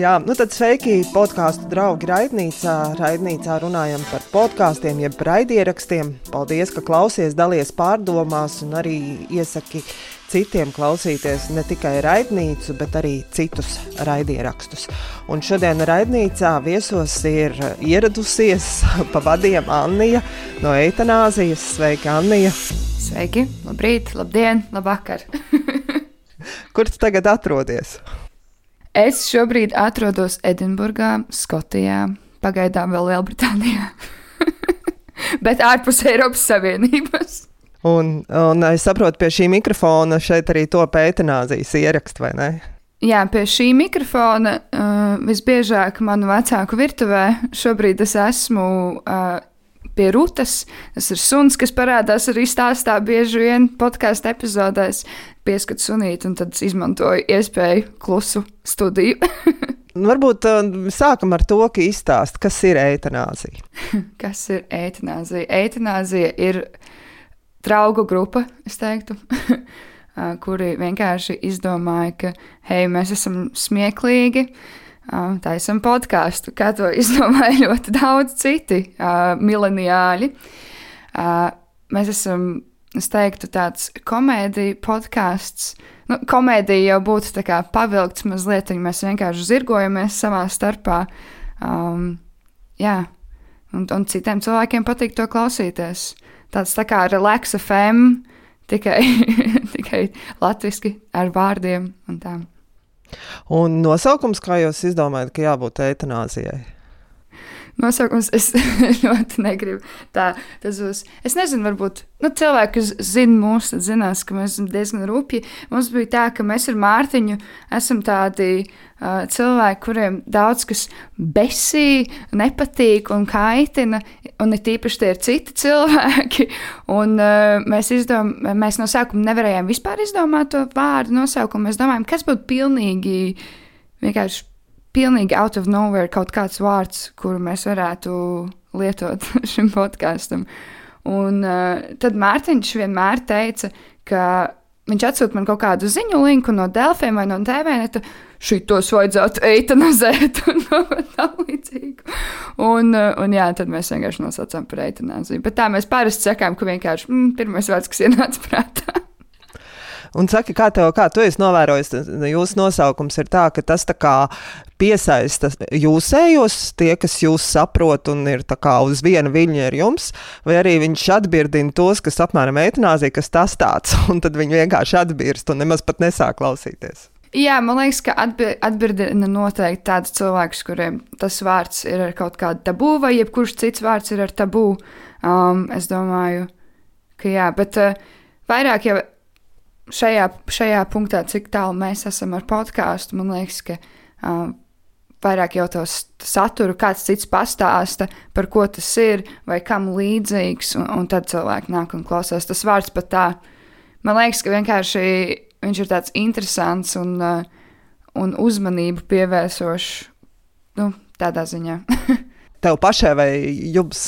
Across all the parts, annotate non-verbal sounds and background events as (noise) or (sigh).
Jā, nu tad sveiki podkāstu draugi raidnīcā. Raidnīcā runājam par podkāstiem, jeb raidierakstiem. Paldies, ka klausies, dalies pārdomās un arī iesaki citiem klausīties ne tikai raidnīcu, bet arī citus raidierakstus. Un šodien raidnīcā viesos ir ieradusies (laughs) pa vadiem Annija no Eitanāzijas. Sveika, Annija! Sveiki, labrīt, labdien, labvakar! (laughs) Kur tu tagad atrodies? Es šobrīd atrodos Edinburgā, Skotijā, pagaidām vēl Lielbritānijā, (laughs) bet ārpus Eiropas Savienības. Un, un es saprotu, pie šī mikrofona šeit arī to pētināzijas ierakstu, vai ne? Jā, pie šī mikrofona uh, visbiežāk manu vecāku virtuvē šobrīd es esmu uh, pie Rūtas. Tas ir suns, kas parādās arī stāstā bieži vien podkāstu epizodēs. Pieskatu sunīt, un tad izmantoju iespēju klusu studiju. (laughs) Varbūt uh, sākam ar to, ka izstāst, kas ir eitanāzija. (laughs) kas ir eitanāzija? Eitanāzija ir draugu grupa, es teiktu, (laughs) kuri vienkārši izdomāja, ka, hei, mēs esam smieklīgi, taisam podkāstu, kā to izdomāja ļoti daudz citi mileniāļi. Mēs esam, es teiktu, tāds komēdija podkāsts. Nu, komēdija jau būtu tā kā pavilkts mazliet, ja mēs vienkārši zirgojamies savā starpā. Um, jā, un, un citiem cilvēkiem patīk to klausīties. Tāds tā kā relax FM, tikai, (laughs) tikai latviski ar vārdiem un tām. Un nosaukums, kā jūs izdomājat, ka jābūt eitanāzijai? Nosaukums es (laughs) ļoti negribu. Tā, tas būs. Es nezinu, varbūt nu, cilvēki, kas zina mūs, zinās, ka mēs esam diezgan rupji. Mums bija tā, ka mēs ar Mārtiņu esam tādi uh, cilvēki, kuriem daudz kas besī, nepatīk un kaitina, un ir tīpaši tie ir citi cilvēki. Un, uh, mēs, izdom, mēs no sākuma nevarējām vispār izdomāt to vārdu nosaukumu. Mēs domājam, kas būtu pilnīgi vienkārši pilnīgi out of nowhere kaut kāds vārds, kuru mēs varētu lietot (laughs) šim podkāstam. Un uh, tad Mārtiņš vienmēr teica, ka viņš atsūta man kaut kādu ziņu linku no Dēlφiem vai no TVNeta. Šitos vajadzētu eitanizēt, (laughs) un tā līdzīga. Un, uh, un jā, tad mēs vienkārši nosaucām par eitanāziju. Bet tā mēs parasti sakām, ka vienkārši mm, pirmais vārds, kas ienāca prātā. Un saki, kā, tev, kā tu esi novērojis, jūsu nosaukums ir tā, ka tas tā kā piesaista jūsējos, tie, kas jūs saprot un ir uz viena viļņa ar jums, vai arī viņš atbirdina tos, kas apmēram eitanāzija, kas tas tāds, (laughs) un tad viņi vienkārši atbirst un nemaz pat nesāk klausīties. Jā, man liekas, ka atbildina noteikti tādus cilvēkus, kuriem tas vārds ir ar kaut kādu tabū, vai jebkurš cits vārds ir ar tabū. Um, es domāju, ka jā, bet uh, vairāk jau šajā, šajā punktā, cik tālu mēs esam ar podkāstu, man liekas, ka uh, vairāk jau to saturu kāds cits pastāsta, par ko tas ir, vai kam līdzīgs, un, un tad cilvēki nāk un klausās. Tas vārds pat tā, man liekas, ka vienkārši viņš ir tāds interesants un, uh, un uzmanību pievērsošs, nu, tādā ziņā. Tev pašai vai jums,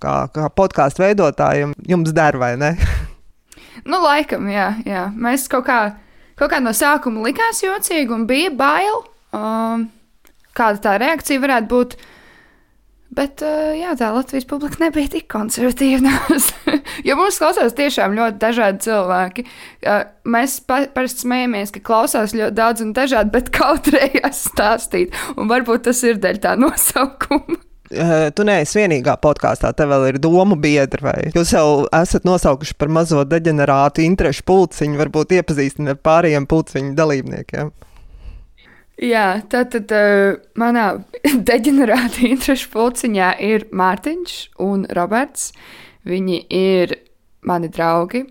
kā, kā podkāstu veidotājiem, jums der vai ne? (laughs) Nu, laikam, jā, jā. Mēs kaut kā, kaut kā no sākuma likās jocīgi un bija bail, um, kāda tā reakcija varētu būt. Bet uh, jā, tā Latvijas publika nebija tik konservatīva. (laughs) jo mums klausās tiešām ļoti dažādi cilvēki. Uh, mēs pa, parasti smējamies, ka klausās ļoti daudz un dažādi, bet (laughs) kautrējās stāstīt. Un varbūt tas ir dēļ tā nosaukuma. Eh, tu neesi vienīgā podkāstā, tev vēl ir domu biedri, vai jūs jau esat nosaukuši par mazo deģenerātu interešu pulciņu, varbūt iepazīstināt ar pārējiem pulciņu dalībniekiem. Jā, tātad uh, manā (laughs) deģenerāta interešu pulciņā ir Mārtiņš un Roberts. Viņi ir mani draugi.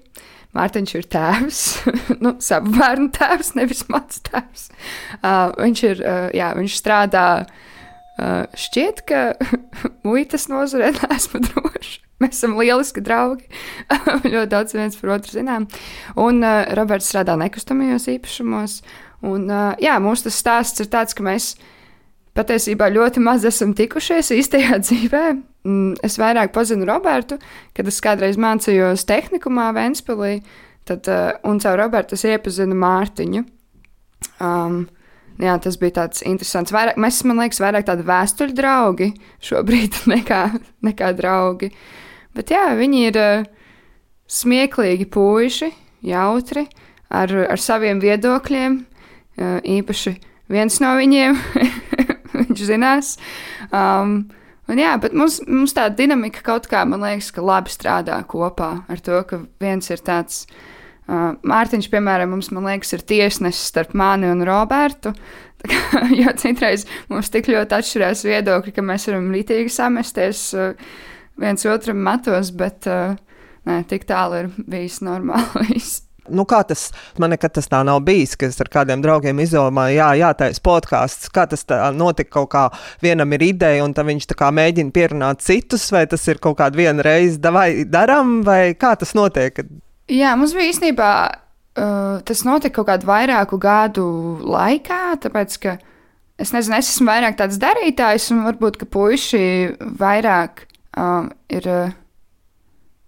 Mārtiņš ir tēvs, (laughs) nu, savu bērnu tēvs, nevis mans tēvs. Uh, viņš ir, uh, jā, viņš strādā uh, Uh, šķiet, ka (laughs) muitas nozarē (laughs) neesmu droši. Mēs esam lieliski draugi. (laughs) ļoti daudz viens par otru zinām. Un uh, Roberts strādā nekustamajos īpašumos. Un, uh, jā, mūsu tas stāsts ir tāds, ka mēs patiesībā ļoti maz esam tikušies īstajā dzīvē. Mm, es vairāk pazinu Robertu, kad es kādreiz mācījos tehnikumā Ventspilī, tad, uh, un caur Robertu es iepazinu Mārtiņu. Um, jā, tas bija tāds interesants. Vairāk, mēs, man liekas, vairāk tādi vēstuļu draugi šobrīd (laughs) nekā, nekā draugi. Bet jā, viņi ir uh, smieklīgi puiši, jautri, ar, ar saviem viedokļiem. Uh, īpaši viens no viņiem, (laughs) viņš zinās. Um, Un jā, bet mums, mums tā dinamika kaut kā, man liekas, ka labi strādā kopā ar to, ka viens ir tāds. Uh, Mārtiņš, piemēram, mums, man liekas, ir tiesnesis starp mani un Robertu. Kā, (laughs) jo citreiz mums tik ļoti atšķirās viedokļi, ka mēs varam rītīgi samesties uh, viens otram matos, bet uh, nē, tik tālu ir bijis normāli. (laughs) nu, kā tas man nekad tas tā nav bijis, ka es ar kādiem draugiem izdomāju, jā, jātaisa podkāsts. Kā tas notika, kaut kā vienam ir ideja, un viņš mēģina pierunāt citus, vai tas ir kaut kāda viena reize, vai darām, vai kā tas notiek? Jā, mums bija īstenībā. Uh, tas notika kaut kādu vairāku gadu laikā, tāpēc ka es nezinu, es esmu vairāk tāds darītājs, un varbūt ka puiši vairāk um, ir uh,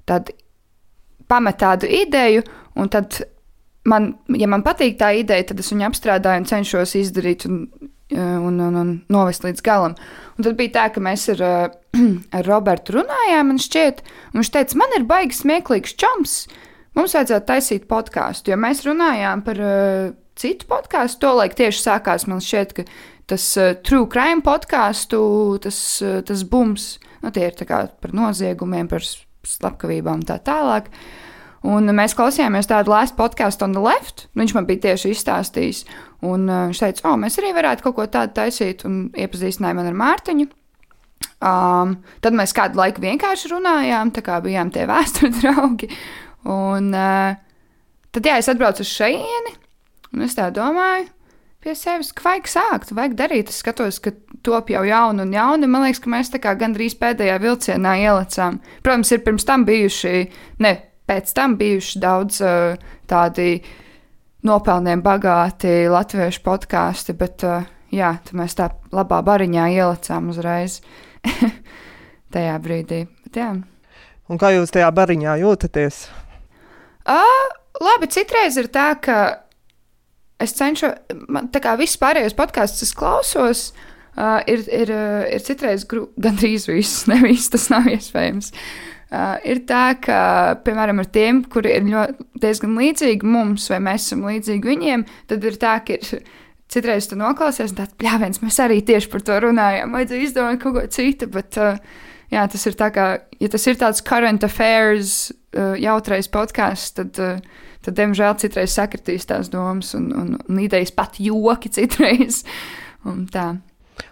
tādi pamet tādu ideju, Un tad, man, ja man patīk tā ideja, tad es viņu apstrādāju un cenšos izdarīt un, un, un, un novest līdz galam. Un tad bija tā, ka mēs ar, (clears throat) ar Robertu runājām, man šķiet, un viņš teica, man ir baigi smieklīgs čoms. Mums vajadzētu taisīt podkāstu, jo mēs runājām par uh, citu podkāstu. Tolaik tieši sākās, man šķiet, ka tas uh, True Crime podkāstu, tas, uh, tas bums, nu, tie ir par noziegumiem, par slepkavībām un tā tālāk. Uh, Un mēs klausījāmies tādu last podkāstu on the left. Viņš man bija tieši izstāstījis. Un uh, viņš teica, o, mēs arī varētu kaut ko tādu taisīt, un iepazīstināja mani ar Mārtiņu. Um, tad mēs kādu laiku vienkārši runājām, tā kā bijām tie (laughs) vēstures draugi. Un uh, tad, jā, es atbraucu uz šejieni, un es tā domāju, pie sevis, ka vajag sākt, vajag darīt. Es skatos, ka top jau jaunu un jaunu. Man liekas, ka mēs tā kā gandrīz pēdējā vilcienā ielicām. Protams, ir pirms tam bijuši, ne pēc tam bijuši daudz uh, tādi nopelniem bagāti latviešu podkāsti, bet uh, jā, mēs tā labā bariņā ielicām uzreiz (laughs) tajā brīdī. Bet, jā. Un kā jūs tajā bariņā jūtaties? Uh, labi, citreiz ir tā, ka es cenšos, man, tā kā viss pārējais podkāsts, es klausos, uh, ir, ir, ir citreiz (laughs) gandrīz viss, nevis tas nav iespējams. Uh, Uh, ir tā, ka, piemēram, ar tiem, kuri ir ļoti, diezgan līdzīgi mums, vai mēs esam līdzīgi viņiem, tad ir tā, ka ir citreiz tu noklausies, un tāds pļāviens, mēs arī tieši par to runājām, vajadzēja izdomāt kaut ko citu, bet, uh, jā, tas ir tā kā, ja tas ir tāds current affairs uh, jautrais podkāsts, tad, uh, tad, diemžēl, citreiz sakritīs tās domas un, un, un idejas pat joki citreiz, (laughs) un tā.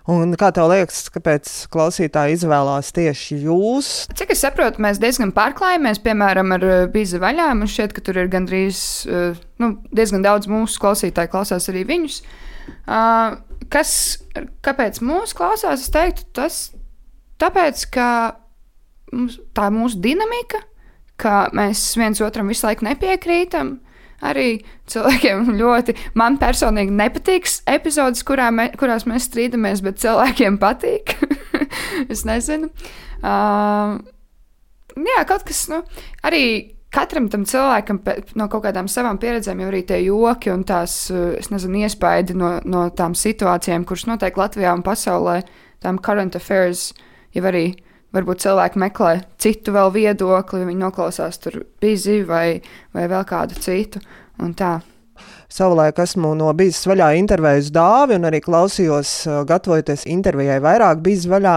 Un kā tev liekas, kāpēc klausītāji izvēlās tieši jūs? Cik es saprotu, mēs diezgan pārklājamies, piemēram, ar eh, Bīza vaļā. Man šķiet, ka tur ir gandrīz eh, nu, diezgan daudz mūsu klausītāju, klausās arī viņus. Ah, kas, kāpēc mūsu klausās? Es teiktu, tas tāpēc, ka tā ir mūsu dinamika, ka mēs viens otram visu laiku nepiekrītam arī cilvēkiem ļoti. Man personīgi nepatīk epizodes, kurā me, kurās mēs strīdamies, bet cilvēkiem patīk. (laughs) es nezinu. Uh, jā, kaut kas, nu, arī katram tam cilvēkam no kaut kādām savām pieredzēm jau arī tie joki un tās, es nezinu, iespaidi no, no tām situācijām, kuras notiek Latvijā un pasaulē, tām current affairs, jau arī varbūt cilvēki meklē citu vēl viedokli, viņi noklausās tur bizi vai, vai vēl kādu citu. Un tā. Savulaik esmu no bijis vaļā intervijas dāvi un arī klausījos, gatavojoties intervijai, vairāk bijis vaļā.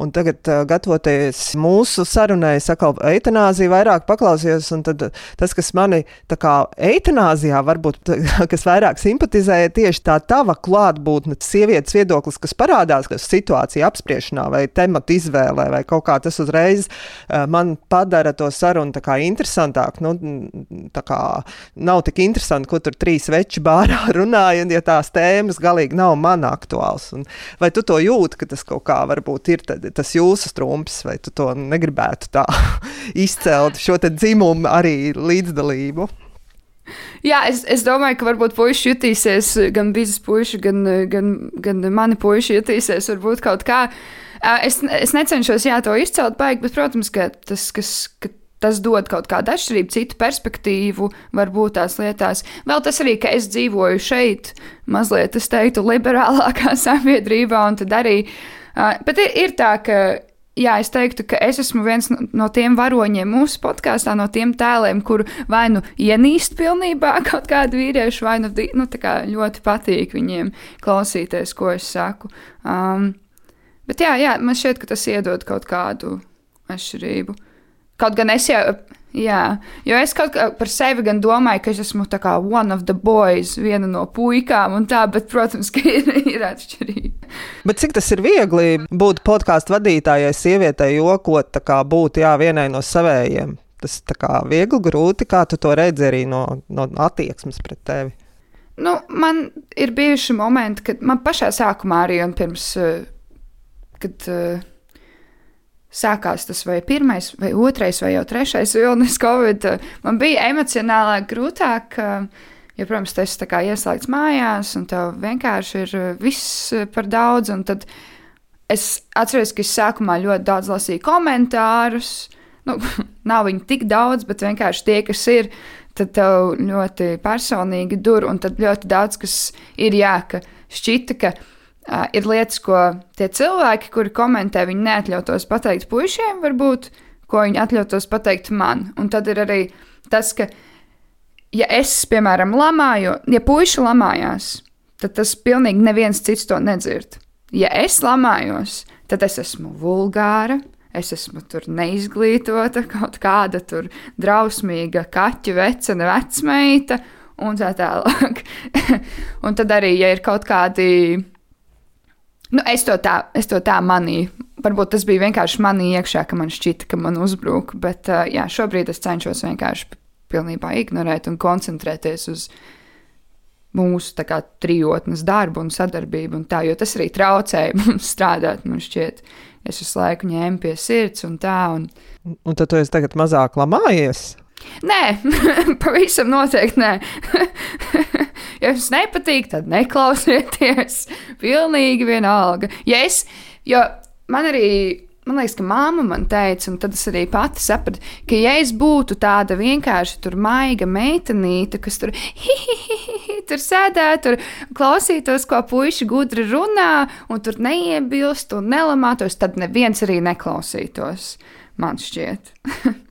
Un tagad, gatavoties mūsu sarunai, sakal, eitanāzija vairāk paklausījos, un tad tas, kas mani tā kā eitanāzijā varbūt, (laughs) kas vairāk simpatizēja, tieši tā tava klātbūtne, sievietes viedoklis, kas parādās kas situācija apspriešanā vai tematu izvēlē, vai kaut kā tas uzreiz man padara to sarunu tā kā interesantāk. Nu, tā kā nav tik interesanti, ko tur trīs veči bārā (laughs) runāja, ja tās tēmas galīgi nav man aktuāls. Un vai tu to jūti, ka tas kaut kā varbūt ir tad, tas jūsu strūms, vai tu to negribētu tā (laughs) izcelt, šo dzimumu arī līdzdalību? Jā, es, es domāju, ka varbūt puikas jutīsies, gan biznes puiši, gan, gan, gan mani puiši jutīsies varbūt kaut kā. Es, es necenšos jā, to izcelt baigi, bet, protams, ka tas, kas, ka tas dod kaut kādu atšķirību, citu perspektīvu, varbūt tās lietās. Vēl tas arī, ka es dzīvoju šeit, mazliet, es teiktu, liberālākā (laughs) sabiedrībā, un tad arī. Uh, bet ir, ir tā, ka jā, es teiktu, ka es esmu viens no, tiem varoņiem mūsu podkāstā, no tiem tēliem, kuru vai nu ienīst pilnībā (laughs) kaut kādu vīriešu, vai nu, nu ļoti patīk viņiem klausīties, ko es saku. Um, bet jā, jā, man šķiet, ka tas iedod kaut kādu atšķirību. Kaut gan es jau, jā, jo es kaut kā par sevi gan domāju, ka es esmu tā kā one of the boys, viena no puikām un tā, bet, protams, ka (laughs) ir, ir atšķirība. Bet cik tas ir viegli būt podkāstu vadītājai, sievietei, jokot, tā kā būt jā, vienai no savējiem? Tas tā kā viegli, grūti, kā tu to redzi arī no, no attieksmes pret tevi. Nu, man ir bijuši momenti, kad man pašā sākumā arī un pirms, eh, kad uh, sākās tas vai pirmais, vai otrais, vai jau trešais vilnis Covid, man bija emocionāli grūtāk. Jo, protams, tas ir ieslēgts mājās, un tev vienkārši ir viss par daudz. Es atceros, ka es sākumā ļoti daudz lasīju komentārus. Nu, (laughs) nav viņi tik daudz, bet vienkārši tie, kas ir, tad tev ļoti personīgi dur, un tad ļoti daudz kas ir jā, ka šķita, ka Uh, ir lietas, ko tie cilvēki, kuri komentē, viņi neatļautos pateikt puišiem, varbūt, ko viņi atļautos pateikt man. Un tad ir arī tas, ka, ja es, piemēram, lamāju, ja puiši lamājās, tad tas pilnīgi neviens cits to nedzird. Ja es lamājos, tad es esmu vulgāra, es esmu tur neizglītota, kaut kāda tur drausmīga kaķu vecena vecmeita un tā tālāk. (laughs) un tad arī, ja ir kaut kādi Nu, es, to tā, es to tā manīju. Varbūt tas bija vienkārši manī iekšā, ka man šķita, ka man uzbruk. Bet uh, jā, šobrīd es cenšos vienkārši pilnībā ignorēt un koncentrēties uz mūsu kā, trijotnes darbu un sadarbību. Un tā, jo tas arī traucēja (laughs) mums strādāt. Man šķiet, es visu laiku ņēmu pie sirds un tā. Un, un tad tu esi tagad mazāk lamājies? Nē, (laughs) pavisam noteikti nē. (laughs) ja jums nepatīk, tad neklausieties. Pilnīgi vienalga. Ja es, jo man arī. Man liekas, ka māma man teica, un tad es arī pati sapratu, ka, ja es būtu tāda vienkārši maiga meitenīte, kas tur, hi, hi, hi, hi, tur sēdētu, tur klausītos, ko puiši gudri runā, un tur neiebilst un nelamātos, tad neviens arī neklausītos. Man šķiet. (laughs)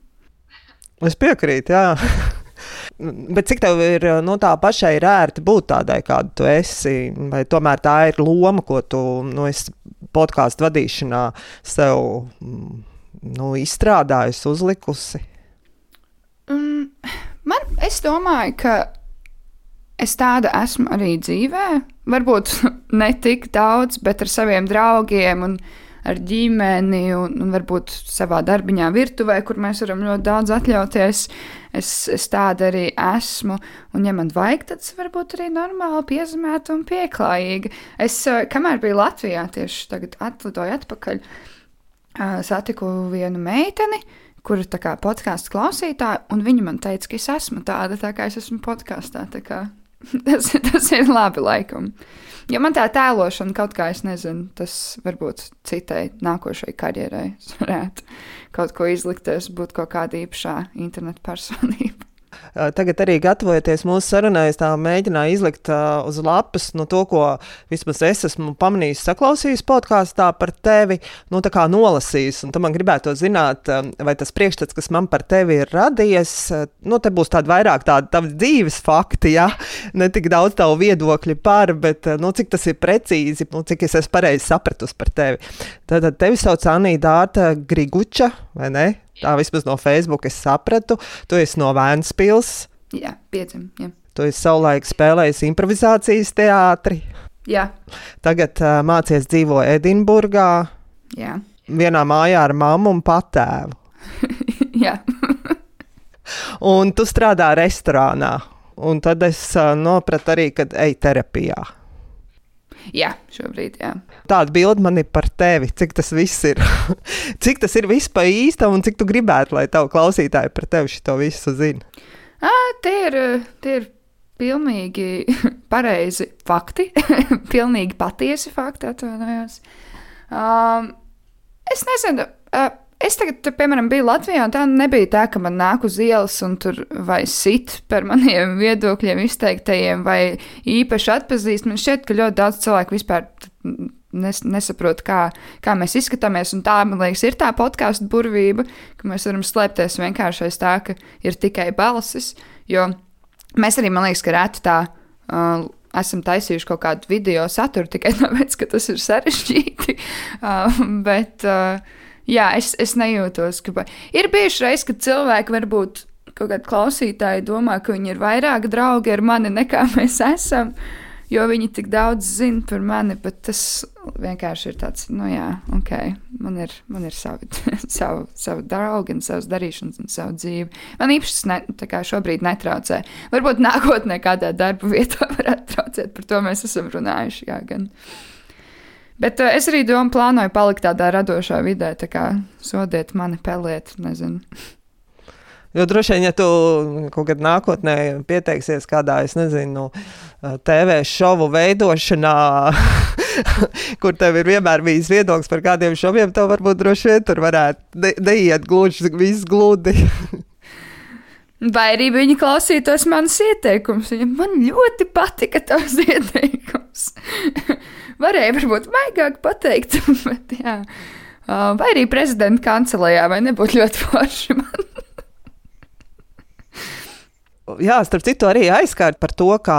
es piekrītu, jā. (laughs) Bet cik tev ir nu, tā pašai ērti būt tādai, kāda tu esi? Vai tomēr tā ir loma, ko tu nu, podkāstu vadīšanā sev mm, nu, izstrādājusi, uzlikusi? Um, man, es domāju, ka es tāda esmu arī dzīvē. Varbūt (laughs) ne tik daudz, bet ar saviem draugiem. Un, uh, ar ģimeni un, un varbūt savā darbiņā virtuvē, kur mēs varam ļoti daudz atļauties. Es, es tāda arī esmu, un, ja man vajag, tad es varbūt arī normāli piezemēta un pieklājīga. Es, eh, kamēr biju Latvijā, tieši tagad atlidoju atpakaļ, eh, satiku vienu meiteni, kur ir podkāstu klausītāja, un viņa man teica, ka es esmu tāda, tā kā es esmu podkāstā. (laughs) Tas, tas ir labi laikam. Jo man tā tēlošana kaut kā, es nezinu, tas varbūt citai nākošai karjerai (laughs) varētu kaut ko izlikties, būt kaut kāda īpašā interneta personība. Tagad arī gatavojoties mūsu sarunai, es tā mēģināju izlikt uh, uz lapas nu, to, ko vismaz es esmu pamanījis, saklausījis podkāstā par tevi, nu, tā kā nolasījis. Un tam man gribētu zināt, vai tas priekšstats, kas man par tevi ir radies, nu, te būs tādi vairāk tādi tavi dzīves fakti, ja ne tik daudz tavu viedokļu par, bet nu, cik tas ir precīzi, nu, cik es esmu pareizi sapratusi par tevi. Tad, tevi sauc Anīta Dārta Griguča, vai ne? Tā vismaz no Facebook es sapratu. Tu esi no Vēnspils. Jā, piecim. Jā. Tu esi savulaik spēlējis improvizācijas teātri. Jā. Tagad uh, mācies dzīvo Edinburgā. Jā. Vienā mājā ar mammu un patēvu. (laughs) Jā. un tu strādā restorānā. Un tad es uh, nopratu arī, kad ej terapijā. Jā, šobrīd. Jā. Tāda bilde man ir par tevi. Cik tas viss ir? (laughs) cik tas ir vispār īsta un cik tu gribētu, lai tavu klausītāji par tevi šo visu zina? Tie ir, tie ir pilnīgi (laughs) pareizi fakti, (laughs) pilnīgi patiesi fakti, atvainojos. Um, es nezinu, uh, es tagad, piemēram, biju Latvijā, un tā nebija tā, ka man nāk uz ielas un tur vai sit par maniem (laughs) viedokļiem izteiktajiem, vai īpaši atpazīst. Man šķiet, ka ļoti daudz cilvēku vispār nes, nesaprot, kā, kā mēs izskatāmies. Un tā, man liekas, ir tā podkāstu burvība, ka mēs varam slēpties vienkārši aiz tā, ka ir tikai balsis. Jo mēs arī, man liekas, ka reti tā. Uh, esam taisījuši kaut kādu video saturu tikai (laughs) tāpēc, ka tas ir sarežģīti. (laughs) Uh, bet, uh, jā, es, es nejūtos, ka. Ir bijuši reizes, kad cilvēki varbūt kaut kādi klausītāji domā, ka viņi ir vairāk draugi ar mani nekā (laughs) mēs esam. Jo viņi tik daudz zina par mani, bet tas vienkārši ir tāds, nu jā, ok, man ir, man ir savi, (laughs) savu, savu draugu, un savas darīšanas, un savu dzīvi. Man īpaši ne, šobrīd netraucē. Varbūt nākotnē kādā darba vietā (laughs) varētu traucēt, par to mēs esam runājuši. Jā, gan. Bet uh, es arī domāju, plānoju palikt tādā radošā vidē, tā kā sodiet mani, peliet, nezinu. Jo droši vien, ja tu kaut kad nākotnē pieteiksies kādā, es nezinu, TV šovu veidošanā, (laughs) kur tev ir vienmēr bijis viedoklis par kādiem šoviem, tad varbūt droši vien tur varētu ne, neiet gluži viss gludi. (laughs) Vai arī viņi klausītos manas ieteikumus. Viņam man ļoti patika tavs (laughs) ieteikums. Varēja varbūt maigāk pateikt, (laughs) bet jā. Vai arī prezidenta kancelējā, vai nebūtu ļoti forši man jā, starp citu, arī aizskārt par to, kā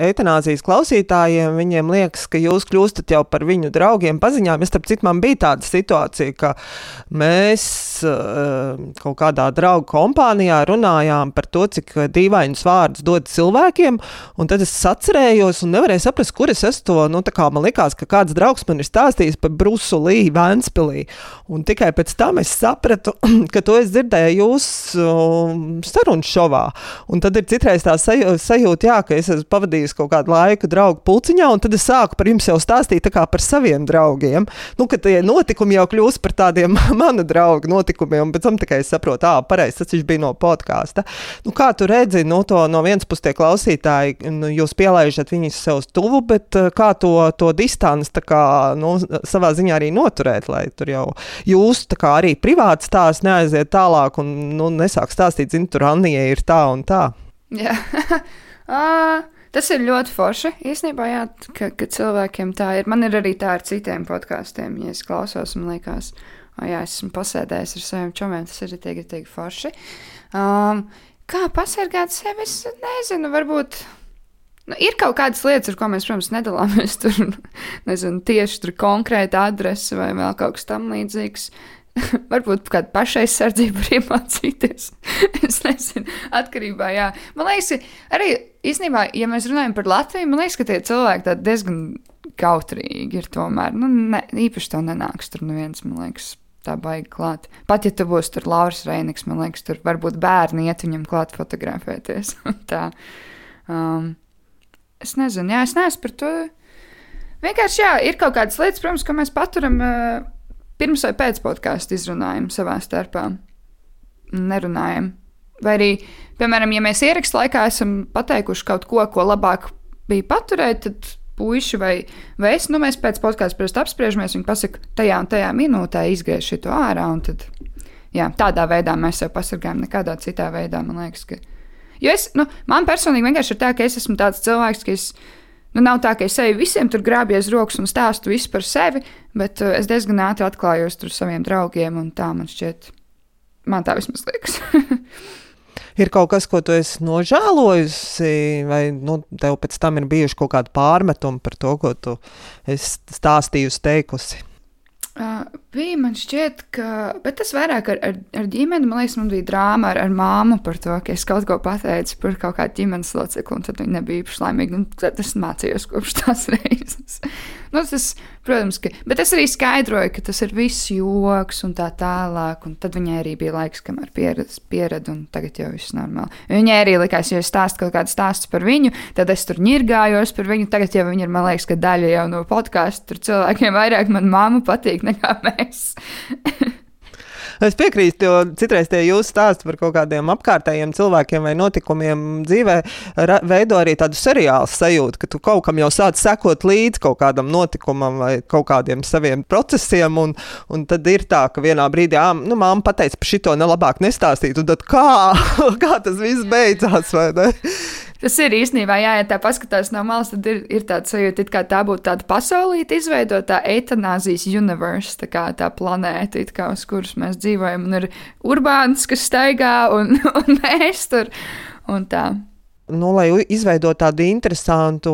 eitanāzijas klausītājiem viņiem liekas, ka jūs kļūstat jau par viņu draugiem, paziņām. Es, starp citu, man bija tāda situācija, ka mēs eh, kaut kādā draugu kompānijā runājām par to, cik dīvainus vārdus dod cilvēkiem, un tad es atcerējos un nevarēju saprast, kur es esmu to, nu, tā kā man likās, ka kāds draugs man ir stāstījis par Brusulī, Vēnspilī, un tikai pēc tam es sapratu, (clears throat) ka to es dzirdēju jūsu sarunu šovā. Un tad ir citreiz tā sajūta, jā, ka es esmu pavadījis kaut kādu laiku draugu pulciņā, un tad es sāku par jums jau stāstīt par saviem draugiem. Nu, ka tie notikumi jau kļūst par tādiem (laughs) manu draugu notikumiem, un pēc tam tikai es saprotu, ah, pareizi, tas bija no podkāsta. Nu, kā tu redzi, nu, to no vienas puses tie klausītāji, nu, jūs pielaižat viņus sev tuvu, bet kā to, to distanci kā, nu, savā ziņā arī noturēt, lai tur jau jūs kā, arī privāti stāsts neaiziet tālāk un nu, nesāk stāstīt, zinu, tur Anija ir tā un tā. Jā. uh, (laughs) tas ir ļoti forši. Īsnībā, jā, ka, ka cilvēkiem tā ir. Man ir arī tā ar citiem podkāstiem. Ja es klausos, man liekas, oh, jā, es esmu pasēdējis ar saviem čomiem. Tas ir tik, tik forši. Um, kā pasargāt sevi? Es nezinu, varbūt. Nu, ir kaut kādas lietas, ar ko mēs, protams, nedalāmies. Tur (laughs) nezinu, tieši tur konkrēta adrese vai vēl kaut kas tamlīdzīgs. (laughs) Varbūt kāda pašaizsardzība var iemācīties. (laughs) es nezinu, atkarībā. Jā. Man liekas, arī īstenībā, ja mēs runājam par Latviju, man liekas, ka tie cilvēki diezgan kautrīgi ir tomēr. Nu, ne, īpaši to nenāks tur neviens, man liekas. Tā baigi klāt. Pat ja tu būsi tur Lauris Reinigs, man liekas, tur varbūt bērni iet viņam klāt fotografēties. (laughs) tā. Um, es nezinu, jā, es neesmu par to. Vienkārši, jā, ir kaut kādas lietas, protams, ko mēs paturam. Uh, pirms vai pēc podkāstu izrunājam savā starpā. Nerunājam. Vai arī, piemēram, ja mēs ierakstā laikā esam pateikuši kaut ko, ko labāk bija paturēt, tad puiši vai, vai es, nu, mēs pēc podkāstu parasti apspriežamies, viņi pasaka, tajā un tajā minūtē izgriež šo ārā, tad, jā, tādā veidā mēs sev pasargājam, nekādā citā veidā, man liekas, ka. Jo es, nu, man personīgi vienkārši ir tā, ka es esmu tāds cilvēks, ka es Nu, nav tā, ka es eju visiem tur grābies rokas un stāstu visu par sevi, bet uh, es diezgan ātri atklājos tur saviem draugiem, un tā man šķiet, man tā vismaz liekas. (laughs) ir kaut kas, ko tu esi nožēlojusi, vai nu, tev pēc tam ir bijuši kaut kādi pārmetumi par to, ko tu esi stāstījusi, teikusi? Uh, bija man šķiet, ka tas vairāk ar, ar, ar ģimeni, man liekas, man bija drāma ar, ar māmu par to, ka es kaut ko pateicu par kaut kādu ģimenes locekli, un tad viņa nebija īpaši laimīga. Tad es mācījos kopš tās (laughs) reizes. nu, tas, protams, ka, bet es arī skaidroju, ka tas ir viss joks un tā tālāk, un tad viņai arī bija laiks, kamēr pieredz, pieredz, un tagad jau viss normāli. Viņai arī likās, ja es stāstu kaut kādu stāstu par viņu, tad es tur ņirgājos par viņu. Tagad jau viņa ir, man liekas, ka daļa jau no podkāstu tur cilvēkiem vairāk man māmu patīk nekā mēs. (laughs) Es piekrītu, jo citreiz tie jūsu stāsti par kaut kādiem apkārtējiem cilvēkiem vai notikumiem dzīvē veido arī tādu seriālu sajūtu, ka tu kaut kam jau sāc sekot līdzi kaut kādam notikumam vai kaut kādiem saviem procesiem, un, un tad ir tā, ka vienā brīdī, ā, nu, māma pateica, par šito nelabāk nestāstīt, tad kā, (laughs) kā tas viss beidzās? Tas ir īstenībā, jā, ja tā paskatās no malas, tad ir, ir tāds sajūta, kā tā būtu tāda pasaulīte izveidota eitanāzijas universe, tā kā tā planēta, kā, uz kuras mēs dzīvojam, un ir urbāns, kas staigā, un, (laughs) un mēs tur un tā nu, lai izveidotu tādu interesantu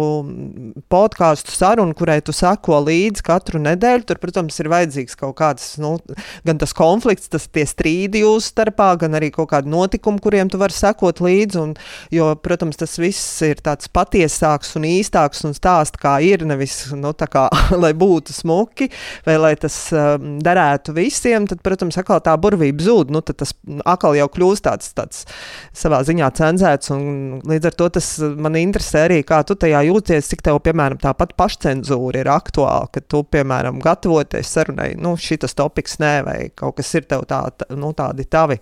podkāstu sarunu, kurai tu sako līdzi katru nedēļu, tur, protams, ir vajadzīgs kaut kāds, nu, gan tas konflikts, tas tie strīdi jūsu starpā, gan arī kaut kādi notikumi, kuriem tu vari sekot līdzi. Un, jo, protams, tas viss ir tāds patiesāks un īstāks un stāsts, kā ir, nevis, nu, tā kā, (laughs) lai būtu smuki vai lai tas um, derētu visiem, tad, protams, atkal tā burvība zūd. Nu, tad tas atkal jau kļūst tāds, tāds savā ziņā cenzēts un līdz Līdz ar to tas eh, man interesē arī, kā tu tajā jūties, cik tev, piemēram, tāpat pašcensūra ir aktuāla, ka tu, piemēram, gatavoties sarunai, nu, šitas topiks nē, vai kaut kas ir tev tā, tā, nu, tādi tavi,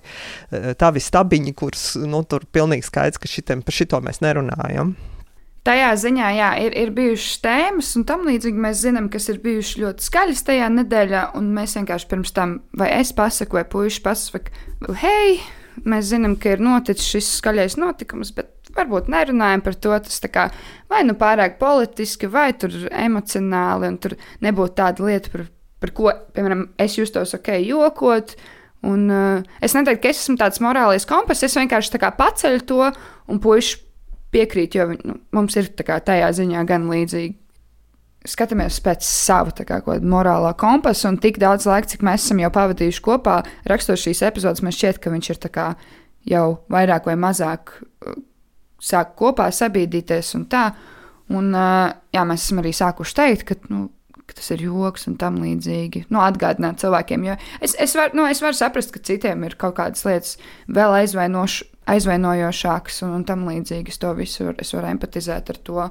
eh, tavi stabiņi, kurus, nu, tur pilnīgi skaidrs, ka šitiem, par šito mēs nerunājam. Tajā ziņā, jā, ir, ir bijušas tēmas, un tam līdzīgi mēs zinām, kas ir bijušas ļoti skaļas tajā nedēļā, un mēs vienkārši pirms tam, vai es pasaku, vai puiši pasaka, hei, mēs zinām, ka ir noticis šis skaļais notikums, bet varbūt nerunājam par to. Tas kā, vai nu pārāk politiski, vai emocionāli, un tur nebūtu tāda lieta, par, par ko, piemēram, es justos ok, jokot. Un, uh, es neteiktu, ka es esmu tāds morālais kompass, es vienkārši paceļu to un puiši piekrīt, jo nu, mums ir kā, tajā ziņā gan līdzīgi. Skatāmies pēc sava kā, morālā kompasa, un tik daudz laika, cik mēs esam jau pavadījuši kopā, rakstot šīs epizodes, man šķiet, ka viņš ir kā, jau vairāk vai mazāk sāk kopā sabiedrīties un tā. Un, jā, mēs esam arī sākuši teikt, ka, nu, ka tas ir joks un tam līdzīgi. Nu, atgādināt cilvēkiem, jo es, es, var, nu, es varu saprast, ka citiem ir kaut kādas lietas vēl aizvainojošākas un, un tam līdzīgi. Es to visu var, es varu empatizēt ar to.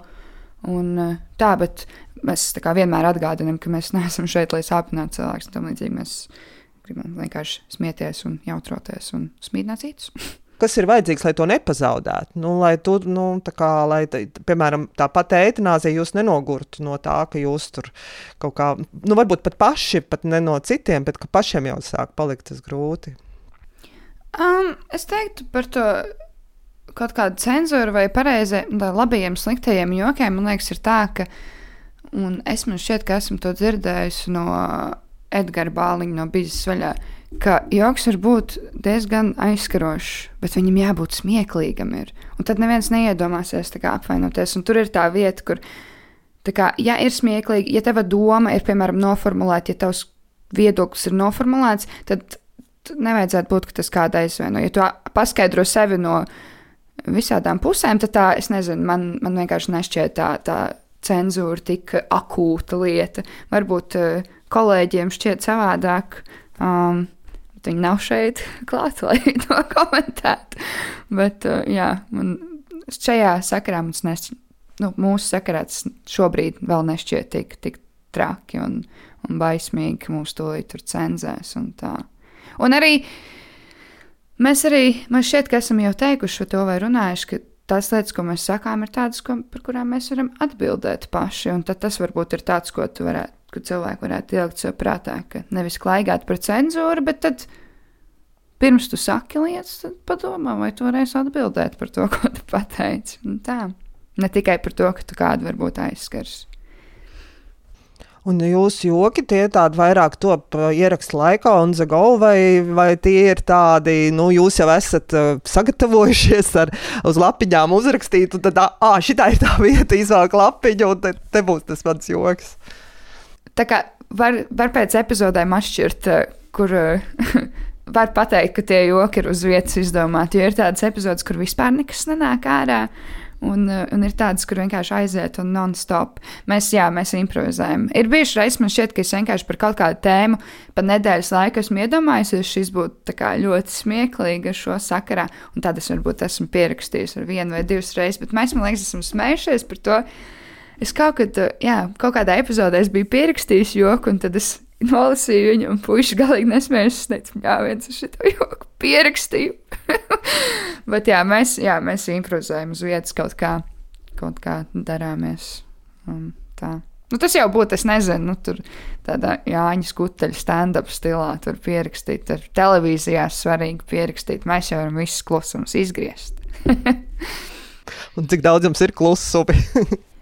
Un, tā, bet mēs tā vienmēr atgādinām, ka mēs (laughs) neesam šeit, lai sāpinātu cilvēkus. Tam līdzīgi mēs gribam vienkārši smieties un jautroties un smīdināt citus. (laughs) kas ir vajadzīgs, lai to nepazaudētu. Nu, lai tu, nu, kā, lai, piemēram, tā pati eitanāzija jūs nenogurtu no tā, ka jūs tur kaut kā, nu, varbūt pat paši, pat ne no citiem, bet ka pašiem jau sāk palikt tas grūti. Um, es teiktu par to kaut kādu cenzūru vai pareizi labajiem, sliktajiem jokiem. Man liekas, ir tā, ka, un es man šķiet, ka esmu to dzirdējusi no Edgara Bāliņa no Bizes vaļā ka joks var būt diezgan aizskarošs, bet viņam jābūt smieklīgam. Ir. Un tad neviens neiedomāsies kā, apvainoties. Un tur ir tā vieta, kur, tā kā, ja ir smieklīgi, ja tava doma ir, piemēram, noformulēta, ja tavs viedoklis ir noformulēts, tad nevajadzētu būt, ka tas kāda aizvaino. Ja tu paskaidro sevi no visādām pusēm, tad tā, es nezinu, man, man vienkārši nešķiet tā, tā cenzūra tik akūta lieta. Varbūt uh, kolēģiem šķiet savādāk. Um, Viņi nav šeit (laughs) klāt, lai (laughs) to komentētu. Bet, uh, jā, man šajā sakarā mums nes, nu, mūsu sakarā tas šobrīd vēl nešķiet tik, tik traki un, un baismīgi, ka mūs to tur cenzēs un tā. Un arī mēs arī, man šķiet, ka esam jau teikuši to vai runājuši, ka tās lietas, ko mēs sakām, ir tādas, ko, par kurām mēs varam atbildēt paši. Un tad tas varbūt ir tāds, ko tu varētu, ko cilvēki varētu ielikt sev prātā, ka nevis klaigāt par cenzūru, bet tad pirms tu saki lietas, tad padomā, vai tu varēsi atbildēt par to, (laughs) ko tu pateici. Un tā. Ne tikai par to, ka tu kādu varbūt aizskars. Un jūsu joki tie tādi vairāk top ierakstu laikā un zago, vai, vai tie ir tādi, nu, jūs jau esat uh, sagatavojušies ar uz lapiņām uzrakstīt, un tad, ah, šitā ir tā vieta, izvēlēt lapiņu, un te, te būs tas mans joks. Tā kā var, var pēc epizodēm atšķirt, kur (laughs) var pateikt, ka tie joki ir uz vietas izdomāti. Jo ir tādas epizodes, kur vispār nekas nenāk ārā. Un, un ir tādas, kur vienkārši aiziet un non-stop. Mēs, jā, mēs improvizējam. Ir bijuši reizes, man šķiet, ka es vienkārši par kaut kādu tēmu pa nedēļas laiku esmu iedomājies, šis būtu ļoti smieklīgi šo sakarā. Un tad es varbūt esmu pierakstījis ar vienu vai divas reizes, bet mēs, man liekas, esam smējušies par to. Es kaut, kad, jā, kaut kādā epizodē biju pierakstījis joku, un tad es nolasīju viņu, un puiši galīgi nesmējās. Es teicu, jā, viens ar šo joku pierakstīju. (laughs) Bet jā, mēs, jā, mēs improvizējam uz vietas kaut kā, kaut kā darāmies. Un tā. Nu, tas jau būtu, es nezinu, nu, tur tādā Jāņa skuteļa stand-up stilā, tur pierakstīt, tur televīzijā svarīgi pierakstīt. Mēs jau varam visus klusumus izgriezt. (laughs) Un cik daudz jums ir klusumu?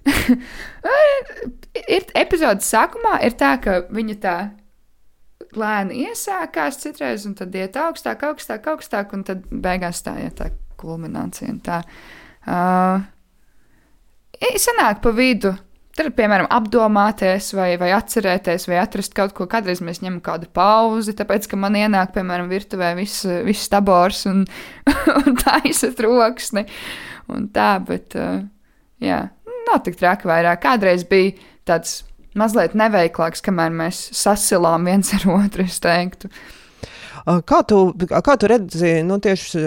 (laughs) ir epizodes sākumā ir tā, ka viņa tā lēni iesākās citreiz, un tad iet augstāk, augstāk, augstāk, un tad beigās tā ir tā kulminācija. Tā uh, sanāk pa vidu. Tur, piemēram, apdomāties, vai, vai atcerēties, vai atrast kaut ko. Kādreiz mēs ņemam kādu pauzi, tāpēc, ka man ienāk, piemēram, virtuvē viss, viss tabors un, (laughs) un taisa troksni. Un tā, bet, uh, jā, nav tik traki vairāk. Kādreiz bija tāds mazliet neveiklāks, kamēr mēs sasilām viens ar otru, es teiktu. Kā tu, kā tu redzi, nu, tieši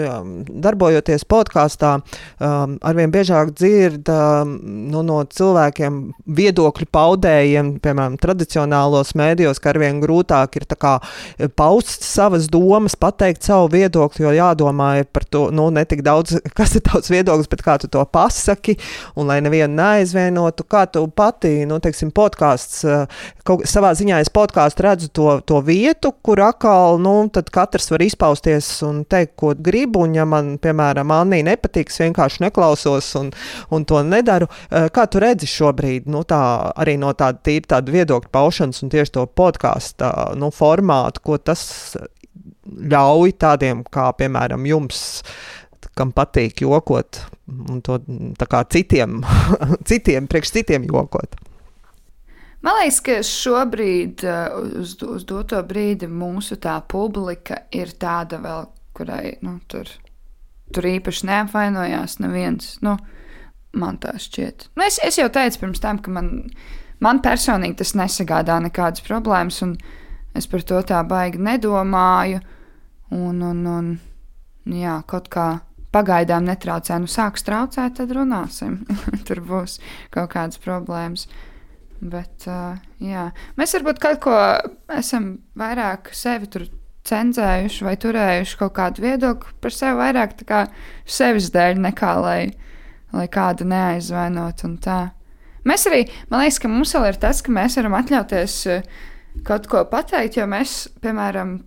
darbojoties podkāstā, arvien biežāk dzird nu, no cilvēkiem viedokļu paudējiem, piemēram, tradicionālos mēdījos, ka arvien grūtāk ir kā, paust savas domas, pateikt savu viedokli, jo jādomā par to, nu, ne tik daudz, (laughs) kas ir tavs viedoklis, bet kā tu to pasaki, un lai nevienu neaizvienotu, kā tu pati, nu, teiksim, podkāsts, savā ziņā es podkāstu redzu to, to vietu, kur atkal, nu, tad tad katrs var izpausties un teikt, ko grib. Un, ja man, piemēram, Anī nepatīk, es vienkārši neklausos un, un to nedaru. Eh, kā tu redzi šobrīd, nu, tā, arī no tāda tīra tāda viedokļa paušanas un tieši to podkāstu nu, formātu, ko tas ļauj tādiem kā, piemēram, jums kam patīk jokot, un to citiem, (laughs) citiem, priekš citiem jokot. Man liekas, ka šobrīd, uh, uz, uz doto brīdi, mūsu tā publika ir tāda vēl, kurai nu, tur, tur īpaši neapvainojās neviens. Nu, man tā šķiet. Nu, es, es jau teicu pirms tam, ka man, man personīgi tas nesagādā nekādas problēmas, un es par to tā baigi nedomāju. Un, un, un jā, kaut kā pagaidām netraucē. Nu, sāks traucēt, tad runāsim. (laughs) Tur būs kaut kādas problēmas. Bet, uh, jā. mēs varbūt kaut ko esam vairāk sevi tur cenzējuši vai turējuši kaut kādu viedokli par sevi vairāk kā sevis dēļ, nekā lai, lai kādu neaizvainot. Mēs arī, man liekas, ka mums vēl ir tas, ka mēs varam atļauties kaut ko pateikt, jo mēs, piemēram,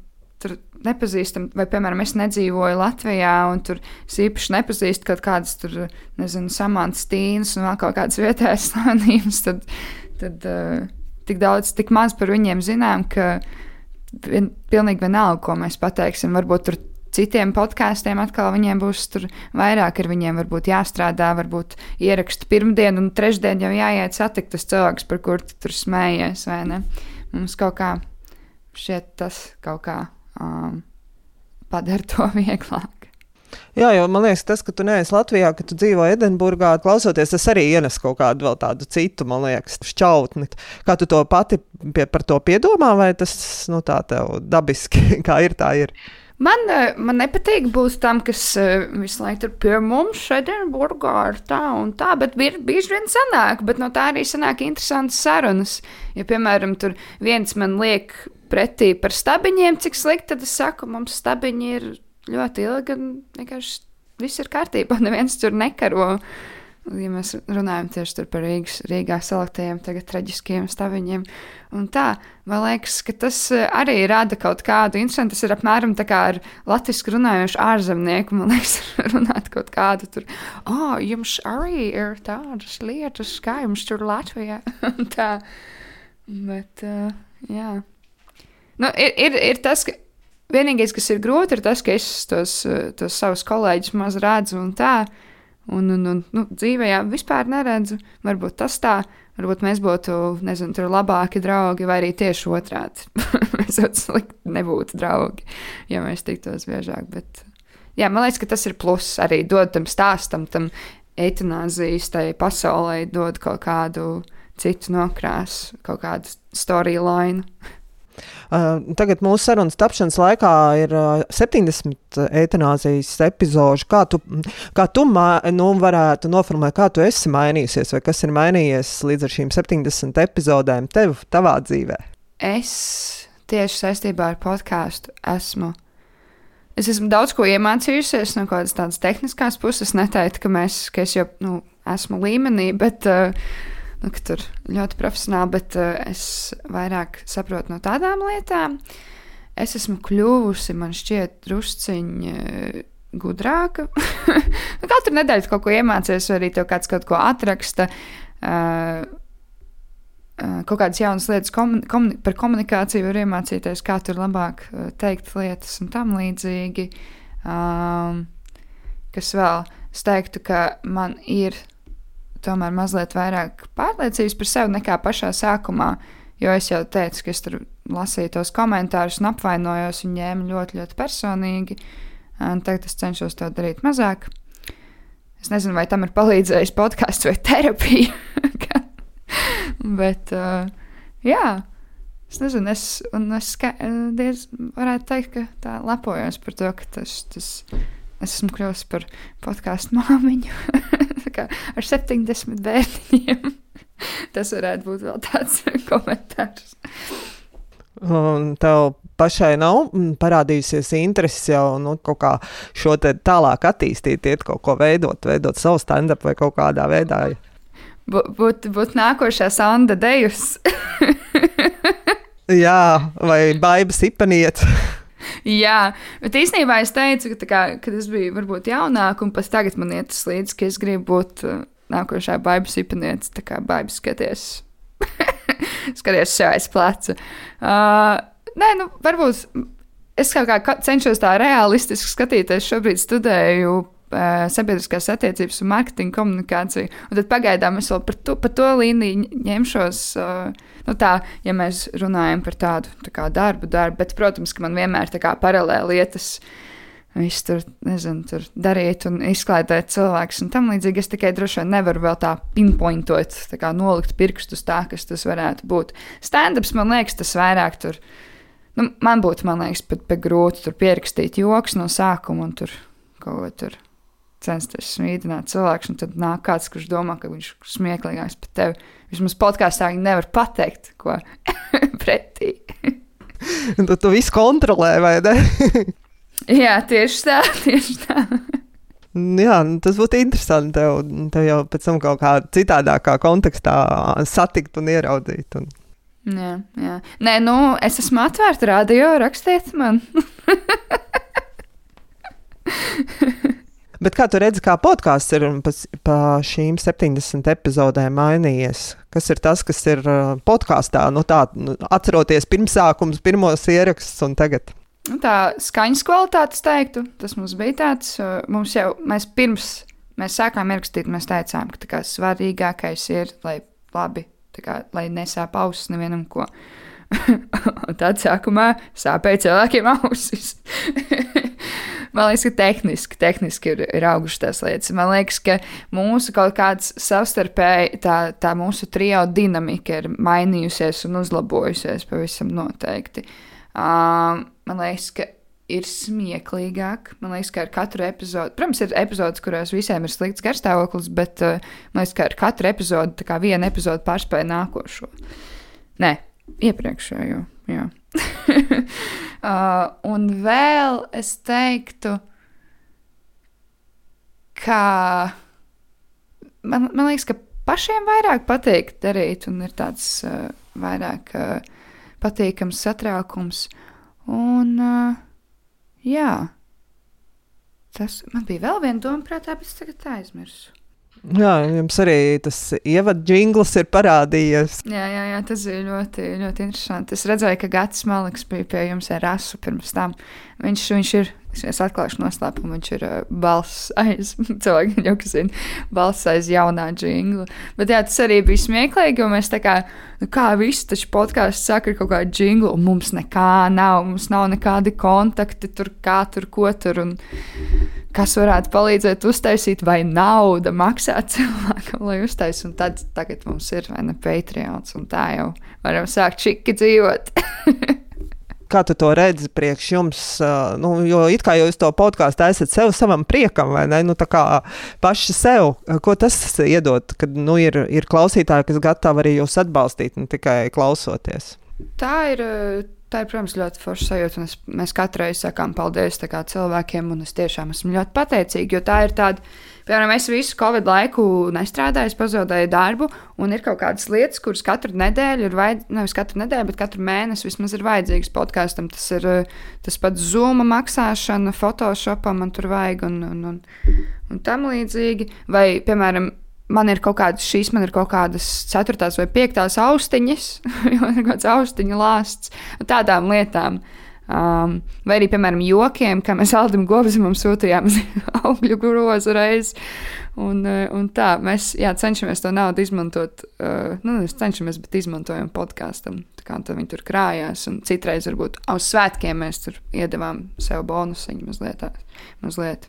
tur nepazīstam, vai, piemēram, es nedzīvoju Latvijā, un tur es īpaši nepazīstu kaut kādas, tur, nezinu, samantas tīnas un vēl kaut kādas vietējas slavenības, tad tad uh, tik daudz, tik maz par viņiem zinām, ka vien, pilnīgi vienalga, ko mēs pateiksim. Varbūt tur citiem podkāstiem atkal viņiem būs vairāk, ar viņiem varbūt jāstrādā, varbūt ierakstu pirmdienu un trešdienu jau jāiet satikt tas cilvēks, par kur tu tur smējies? Mums kaut kā šķiet tas kaut kā um, padara to (laughs) vieglāk. Jā, jo man liekas, tas, ka tu neesi Latvijā, ka tu dzīvo Edinburgā, klausoties, tas arī ienes kaut kādu vēl tādu citu, man liekas, šķautni. Kā tu to pati pie, par to piedomā, vai tas nu, tā tev dabiski, (laughs) kā ir, tā ir? Man, eh, man nepatīk būt tam, kas uh, visu laiku tur pie mums Edinburgā ir tā un tā, bet bieži vien sanāk, bet no tā arī sanāk interesantas sarunas. Ja, piemēram, tur viens man liek pretī par stabiņiem, cik slikti, tad es saku, mums stabiņi ir ļoti ilgi, un vienkārši viss ir kārtībā. (laughs) Neviens tur nekaro. Ja mēs runājam tieši par Rīgas, Rīgā saliktiem, tagad traģiskiem staviņiem. Un tā, man liekas, ka tas eh, arī rada kaut kādu interesantu. Tas ir apmēram tā kā ar latviešu runājošu ārzemnieku. Man (laughs) liekas, runāt kaut kādu tur. Oh, jums arī ir tādas lietas, kā jums tur Latvijā. (laughs) tā. Bet, uh, jā. Nu, ir, ir, ir tas, ka Vienīgais, kas ir grūti, ir tas, ka es tos, tos savus kolēģus maz redzu un tā. Un, un, un nu, dzīvē jau vispār neredzu. Varbūt tas tā, varbūt mēs būtu, nezinu, tur labāki draugi, vai arī tieši otrādi. (laughs) mēs jau slikti nebūtu draugi, ja mēs tiktos biežāk. Bet, jā, man liekas, ka tas ir pluss arī dod tam stāstam, tam eitanāzijas tai pasaulē, dod kaut kādu citu nokrāsu, kaut kādu storyline. Tagad mūsu sarunas tapšanas laikā ir uh, 70 eitanāzijas epizodu. Kā tu, kā tu mā, nu, varētu noformulēt, kā tu esi mainījusies, vai kas ir mainījies līdz šīm 70 epizodēm tev, tavā dzīvē? es tieši saistībā ar podkāstu esmu. Es esmu daudz ko iemācījusies no kādas tādas tehniskās puses. Neteiktu, ka, mēs, ka es jau nu, esmu līmenī, bet uh, nu, tur ļoti profesionāli, bet uh, es vairāk saprotu no tādām lietām. Es esmu kļuvusi, man šķiet, drusciņi uh, gudrāka. (laughs) nu, katru nedēļu kaut ko iemācīties, vai arī tev kāds kaut ko atraksta. Uh, kaut kādas jaunas lietas komun, komun, par komunikāciju, var iemācīties, kā tur labāk teikt lietas un tam līdzīgi. Um, kas vēl? Es teiktu, ka man ir tomēr mazliet vairāk pārliecības par sevi nekā pašā sākumā, jo es jau teicu, ka es tur lasīju tos komentārus un apvainojos un ņēmu ļoti, ļoti personīgi. Tagad es cenšos to darīt mazāk. Es nezinu, vai tam ir palīdzējis podkāsts vai terapija. (laughs) Bet, uh, jā, es nezinu, es, es ska, diez, varētu teikt, ka tā lepojos par to, ka tas, tas es esmu kļuvusi par podkāstu māmiņu (laughs) ar 70 bērniņiem. (laughs) tas varētu būt vēl tāds (laughs) komentārs. Un tev pašai nav parādījusies interese jau nu, kaut kā šo tālāk attīstīt, iet kaut ko veidot, veidot savu stand-up vai kaut kādā veidā. Būtu būt nākošā Sanda Dejus. (laughs) Jā, vai Baiba Sipaniet. Jā, bet īstenībā es teicu, ka, kā, kad es biju varbūt jaunāka, un pēc tagad man iet tas līdzi, ka es gribu būt uh, nākošā Baiba Sipaniet, tā kā Baiba skaties. (laughs) skaties sev aiz pleca. Uh, nē, nu, varbūt es kaut kā cenšos tā realistiski skatīties. Šobrīd studēju uh, sabiedriskās attiecības un mārketinga komunikāciju. Un tad pagaidām es vēl par to, par to līniju ņemšos. Uh, nu tā, ja mēs runājam par tādu tā kā darbu, darbu, bet, protams, ka man vienmēr ir paralēli lietas. Viss tur, nezinu, tur darīt un izklaidēt cilvēkus tam līdzīgi. Es tikai droši vien nevaru vēl tā pinpointot, tā kā nolikt pirkstus tā, kas tas varētu būt. Stand-ups, man liekas, tas vairāk tur Nu, man būtu, man liekas, pat, pat grūti tur pierakstīt joks no sākuma un tur kaut ko tur censties smīdināt cilvēku, un tad nāk kāds, kurš domā, ka viņš ir smieklīgāks par tevi. Vismaz podkāstā viņi nevar pateikt, ko (laughs) pretī. tu, tu visu kontrolē, vai ne? (laughs) Jā, tieši tā, tieši tā. (laughs) Jā, nu, tas būtu interesanti. Tev, tev jau pēc tam kaut kā citādākā kontekstā satikt un ieraudzīt. Un... Jā, jā. Nē, nu, es esmu atvērta radio, rakstiet man. Bet kā tu redzi, kā podkāsts ir pa, pa šīm 70 epizodēm mainījies? Kas ir tas, kas ir uh, podkāstā? Nu, tā, nu, atceroties pirmsākums, pirmos ierakstus un tagad. Nu, tā skaņas kvalitāte, teiktu, tas mums bija tāds. Uh, mums jau, mēs pirms mēs sākām ierakstīt, mēs teicām, ka kā, svarīgākais ir, lai labi kā, lai nesāp ausis nevienam ko. (laughs) Tad sākumā sāpēja cilvēkiem ausis. (laughs) Man liekas, ka tehniski, tehniski ir, ir augušas tās lietas. Man liekas, ka mūsu kaut kāds savstarpēji, tā, tā mūsu trijo dinamika ir mainījusies un uzlabojusies pavisam noteikti. Um, man liekas, ka ir smieklīgāk. Man liekas, ka ar katru epizodi, protams, ir epizodes, kurās visiem ir slikts garstāvoklis, bet uh, man liekas, ka ar katru epizodi, tā kā viena epizode pārspēja nākošo. Nē, iepriekšējo. Jā. (laughs) uh, un vēl es teiktu, ka man, man liekas, ka pašiem vairāk patīk darīt, un ir tāds uh, vairāk uh, patīkams satraukums. Un, uh, Jā, tas man bija vēl viena doma prātā, bet es tagad aizmirsu. Jā, jums arī tas ievadu jingls ir parādījies. Jā, jā, jā, tas bija ļoti, ļoti interesanti. Es redzēju, ka Gatis Maliks bija pie jums ar asu pirms tam. Viņš, viņš ir Es atklāšu noslēpumu, viņš ir uh, balss aiz, (laughs) cilvēki jau zina, balss aiz jaunā jingla. Bet jā, tas arī bija smieklīgi, jo mēs tā kā, nu kā visi taču podkāsts saka, ir kaut kāda jingla, un mums nekā nav, mums nav nekādi kontakti tur, kā tur, ko tur, un kas varētu palīdzēt uztaisīt, vai nauda maksā (laughs) cilvēkam, lai uztaisītu, tad tagad mums ir, vai ne, Patreons, un tā jau varam sākt čiki dzīvot. (laughs) kā tu to redzi priekš jums? Nu, jo it kā jūs to podkāstu esat sev savam priekam, vai ne? Nu, tā kā paši sev, ko tas iedod, kad nu, ir, ir klausītāji, kas gatavi arī jūs atbalstīt, ne tikai klausoties. tā ir. Tā ir, protams, ļoti forša sajūta. Es, mēs katru reizi sakām paldies cilvēkiem, un es tiešām esmu ļoti pateicīga, jo tā ir tāda Piemēram, es visu Covid laiku nestrādāju, pazaudēju darbu, un ir kaut kādas lietas, kuras katru nedēļu ir vajadzīgas, nevis katru nedēļu, bet katru mēnesi vismaz ir vajadzīgas podkāstam. Tas ir tas pats Zoom maksāšana, Photoshopam man tur vajag un, un, un, un tam līdzīgi. Vai, piemēram, man ir kaut kādas, šīs man ir kaut kādas ceturtās vai piektās austiņas, (laughs) jo ir kaut kāds austiņu lāsts, tādām lietām. Uh, Um, vai arī, piemēram, jokiem, kā mēs Aldim Gobzemam sūtījām (laughs) augļu grozu reizi. Un, uh, un tā, mēs jā, cenšamies to naudu izmantot. Uh, nu, mēs cenšamies, bet izmantojam podkāstam. Kā viņi tur krājās. Un citreiz, varbūt uz svētkiem, mēs tur iedavām sev bonusiņu mazliet. mazliet.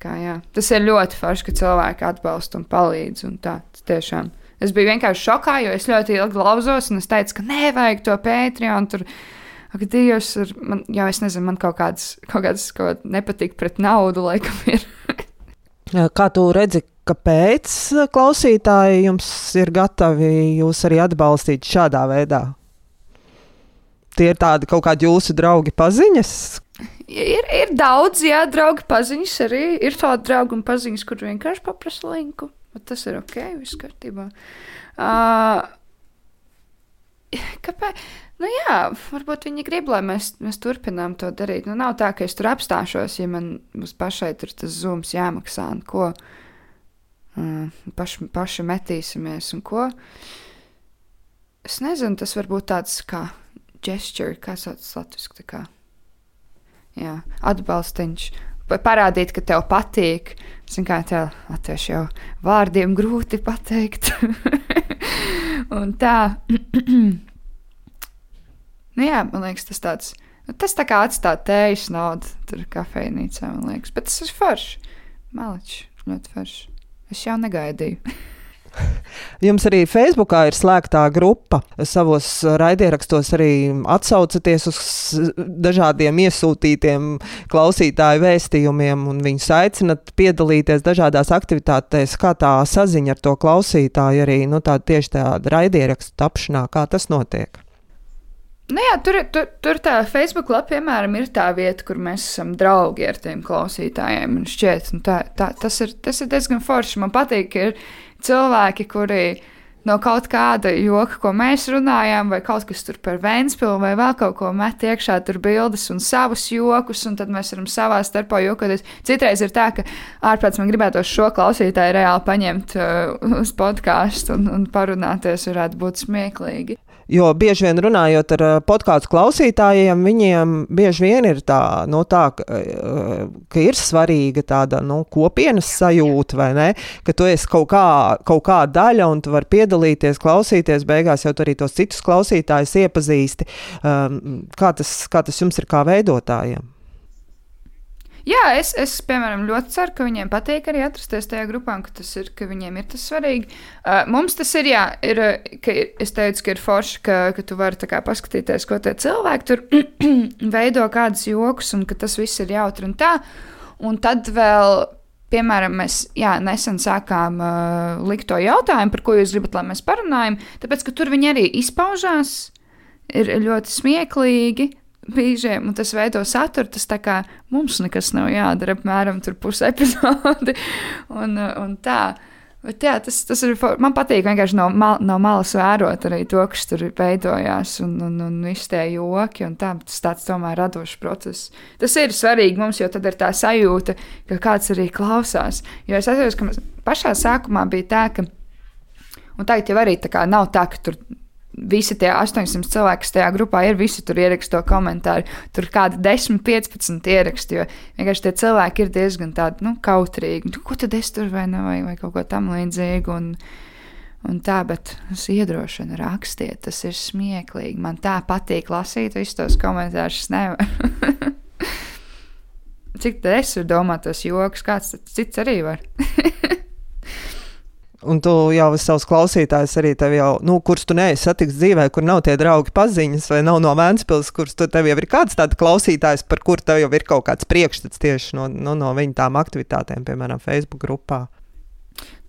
Kā, jā. Tas ir ļoti forši, ka cilvēki atbalsta un palīdz. Un tā, tiešām. Es biju vienkārši šokā, jo es ļoti ilgi klausos, un es teicu, ka nevajag to Patreon. Tur, Ak, Dievs, ir, man, jā, es nezinu, man kaut kādas, kaut kādas kaut nepatīk pret naudu, laikam, ir. Kā tu redzi, kāpēc klausītāji jums ir gatavi jūs arī atbalstīt šādā veidā? Tie ir tādi kaut kādi jūsu draugi paziņas. Ir, ir daudz, jā, draugi paziņas arī. Ir tādi draugi un paziņas, kur vienkārši paprasa linku. Tas ir ok, viss kārtībā. Uh, kāpēc? Nu jā, varbūt viņi grib, lai mēs, mēs turpinām to darīt. Nu, nav tā, ka es tur apstāšos, ja man pašai tur tas zūms jāmaksā un ko. Uh, paši, paši metīsimies un ko. Es nezinu, tas var būt tāds kā gesture, kā sauc latviski. Kā. Jā, atbalstiņš. Parādīt, ka tev patīk. Zinu, kā tev latviešu jau vārdiem grūti pateikt. (laughs) un tā. (clears throat) Nu, jā, man liekas, tas tāds. Nu, tas tā kā atstāt tējas naudu tur kafejnīcā, man liekas. Bet tas ir forši. Maličs, ļoti forši. Es jau negaidīju. (laughs) Jums arī Facebookā ir slēgtā grupa. Savos raidierakstos arī atsaucaties uz dažādiem iesūtītiem klausītāju vēstījumiem, un viņus aicinat piedalīties dažādās aktivitātēs. Kā tā saziņa ar to klausītāju arī nu, tā, tieši tāda raidierakstu tapšanā, kā tas notiek? Nu jā, tur, tur, tur tā Facebook lapa, piemēram, ir tā vieta, kur mēs esam draugi ar tiem klausītājiem. Šķiet, tā, tā, tas, ir, tas ir diezgan forši. Man patīk, ka ir cilvēki, kuri no kaut kāda joka, ko mēs runājām, vai kaut kas tur par Vēnspilsnu, vai vēl kaut ko met iekšā, tur bildes un savus jokus, un tad mēs varam savā starpā jokoties. Citreiz ir tā, ka ārprāts man gribētu šo klausītāju reāli paņemt uh, uz podkāstu un, un parunāties, varētu būt smieklīgi. Jo bieži vien runājot ar podkāstu klausītājiem, viņiem bieži vien ir tā, nu, tā ka ir svarīga tāda nu, kopienas sajūta, vai ne? Ka tu esi kaut kā, kaut kā daļa un tu vari piedalīties, klausīties, beigās jau arī tos citus klausītājus iepazīsti. Um, kā, tas, kā tas jums ir kā veidotājiem? Jā, es, es, piemēram, ļoti ceru, ka viņiem patīk arī atrasties tajā grupā, ka, tas ir, ka viņiem ir tas svarīgi. Uh, mums tas ir, jā, ir, ka es teicu, ka ir forši, ka, ka tu vari kā, paskatīties, ko tie cilvēki tur (clears throat) veido, kādas joks, un ka tas viss ir jautri un tā. Un tad vēl, piemēram, mēs jā, nesen sākām uh, likt to jautājumu, par ko jūs gribat, lai mēs parunājam, tāpēc, ka tur viņi arī izpaužās, ir ļoti smieklīgi brīžiem, un tas veido saturu. Tas tā kā mums nekas nav jādara, apmēram pusi epizodi. (laughs) un, un tā. Bet, jā, tas, tas ir. Man patīk vienkārši no, mal, no malas vērot arī to, kas tur veidojās, un, un, un viss tie joki. Tā, tas tāds tomēr radošs process. Tas ir svarīgi mums, jo tad ir tā sajūta, ka kāds arī klausās. Jo es atceros, ka pašā sākumā bija tā, ka. Un tagad jau arī tā kā nav tā, ka tur visi tie 800 cilvēki, kas tajā grupā ir, visi tur ieraksta to komentāru. Tur kādi 10, 15 ieraksti, jo vienkārši tie cilvēki ir diezgan tādi, nu, kautrīgi. Nu, ko tad es tur vai, ne, vai, vai kaut ko tam līdzīgu? Un, un tā, bet es iedrošinu rakstiet, tas ir smieklīgi. Man tā patīk lasīt visus tos komentārus, es nevaru. (laughs) Cik tā es varu domāt tos joks, kāds cits arī var. (laughs) Un tu jau savus klausītājus arī tev jau, nu, kurus tu neesi saticis dzīvē, kur nav tie draugi paziņas, vai nav no Vēncpils, kurus tu tev jau ir kāds tāds klausītājs, par kuru tev jau ir kaut kāds priekšstats tieši no, nu, no viņa tām aktivitātēm, piemēram, Facebook grupā.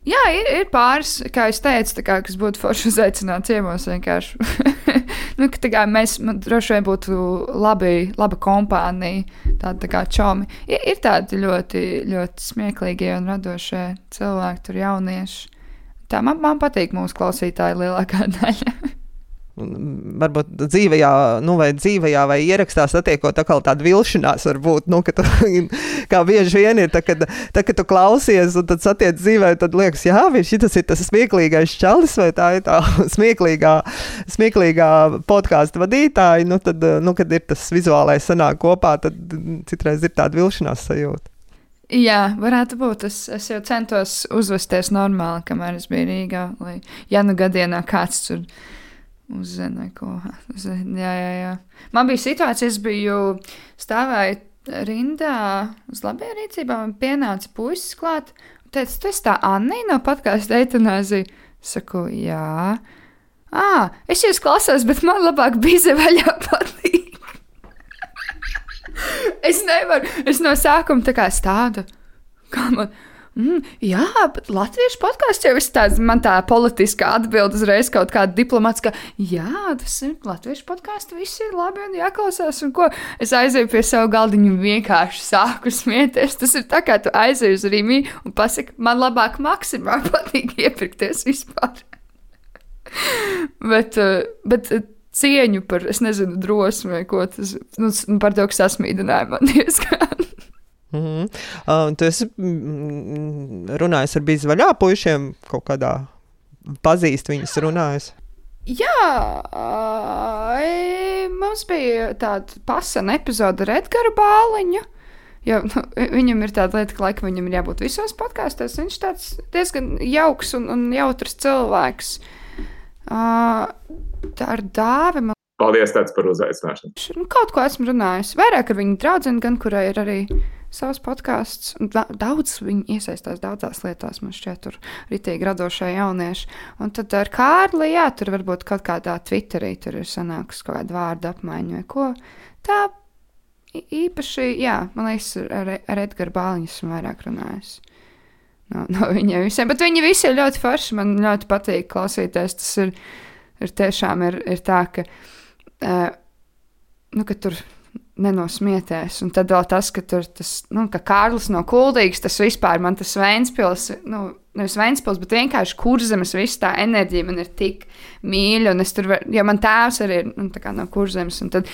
Jā, ir, ir pāris, kā jau teicu, kā, kas būtu forši uzaicināt ciemos (laughs) nu, ka, kā, mēs droši vien būtu labi, laba kompānija, tāda tā kā čomi. Ir, ir tādi ļoti, ļoti smieklīgie un radošie cilvēki, tur jaunieši. Tā man, man patīk mūsu klausītāji lielākā (laughs) daļa. varbūt dzīvajā, nu, vai dzīvajā, vai ierakstā satiekot tādu vilšanās, varbūt, nu, ka tu, (laughs) kā bieži vien ir, tā, kad, tā, kad tu klausies un tad satiec dzīvē, tad liekas, jā, viņš tas ir tas smieklīgais čalis, vai tā ir tā (laughs) smieklīgā, smieklīgā podkāstu vadītāja, nu, tad, nu, kad ir tas vizuālais sanāk kopā, tad citreiz ir tāda vilšanās sajūta. Jā, varētu būt. Es, es jau centos uzvesties normāli, kamēr es biju Rīgā. Lai, ja nu gadienā kāds tur uzzina ko. Jā, jā, jā. Man bija situācija, es biju stāvēju rindā uz labajā rīcībā, un pienāca puisis klāt. Teica, tu esi tā Anna no podkāstu eitanāzija? Saku, jā. Ah, es jūs klausos, bet man labāk bija vaļā patīk. (laughs) es nevaru, es no sākuma tā kā stādu. Kā man? Mm, jā, bet latviešu podkāsts jau ir tāds, man tā politiskā atbilde uzreiz kaut kāda diplomātiskā. Jā, tas ir latviešu podkāsts, viss ir labi un jāklausās. Un ko es aizēju pie savu galdiņu un vienkārši sāku smieties. Tas ir tā kā tu aizēji uz Rīgā un pasaki, man labāk maksimā patīk (laughs) iepirkties vispār. (laughs) bet, eh, bet eh, cieņu par, es nezinu, drosmi vai ko tas, nu, par to, kas sasmīdināja man diezgan. Mm -hmm. uh, tu esi runājis ar bijusi vaļā puišiem kaut kādā pazīst viņus runājis. Jā, mums bija tāda pasana epizode ar Edgars Bāliņu. Jo, nu, viņam ir tāda lieta, ka laikam viņam ir jābūt visos podkāstos. Viņš ir diezgan jauks un, un jautrs cilvēks. Uh, tā ir dāva. Man... Paldies par uzaicināšanu. Nu, kaut ko esmu runājis. Vairāk ar viņu draugu, gan kurai ir arī savs podkāsts. Daudz viņi iesaistās daudzās lietās, man šķiet, tur ritīgi radošie jaunieši. Un tad ar Kārli, jā, tur varbūt kaut kādā Twitterī tur ir sanākusi kaut kāda vārda apmaiņa vai ko. Tā īpaši, jā, man liekas, ar, ar Edgars Bāliņu esmu vairāk runājis. No, (laughs) no viņiem visiem, bet viņi visi ir ļoti forši. Man ļoti patīk klausīties. Tas ir, ir tiešām ir, ir tā, ka, uh, nu, ka tur nenosmieties. Un tad vēl tas, ka tur tas, nu, ka Kārlis no Kuldīgas, tas vispār man tas Vēnspils, nu, nevis Vēnspils, bet vienkārši kurzemes, viss tā enerģija man ir tik mīļa, un es tur, var, jo man tēvs arī ir, nu, tā kā no kurzemes, un tad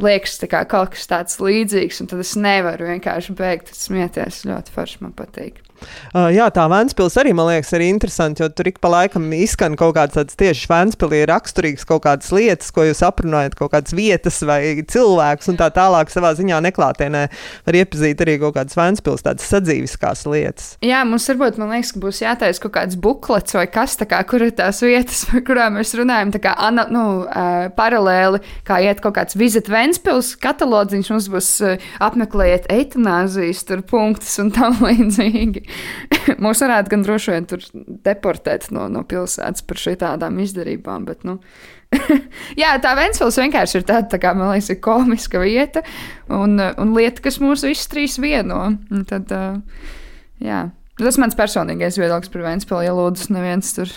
liekas, kā kaut kas tāds līdzīgs, un tad es nevaru vienkārši beigt smieties. Ļoti forši man patīk. Uh, jā, tā Vēnspils arī man liekas arī interesanti, jo tur ik pa laikam izskan kaut kādas tādas tieši Vēnspilī raksturīgas kaut kādas lietas, ko jūs aprunājat, kaut kādas vietas vai cilvēkus un tā tālāk savā ziņā neklātienē var iepazīt arī kaut kādas Vēnspils tādas sadzīviskās lietas. Jā, mums varbūt, man liekas, ka būs jātaisa kaut kāds buklets vai kas tā kā, kur ir tās vietas, (laughs) par kurām mēs runājam, tā kā ana, nu, uh, paralēli, kā iet kaut kāds vizit Vēnspils katalodziņš, mums būs uh, apmeklējiet eitanāzijas tur punktus un tam (laughs) līdzīgi. (laughs) Mūs varētu gan droši vien tur deportēt no, no pilsētas par šādām izdarībām. Bet, nu, (laughs) Jā, tā Ventspils vienkārši ir tāda, tā kā, man liekas, komiska vieta un, un lieta, kas mūs visus trīs vieno. Un tad, uh, jā. Tas mans personīgais viedoklis par Ventspilu, ja lūdzu, neviens tur (laughs)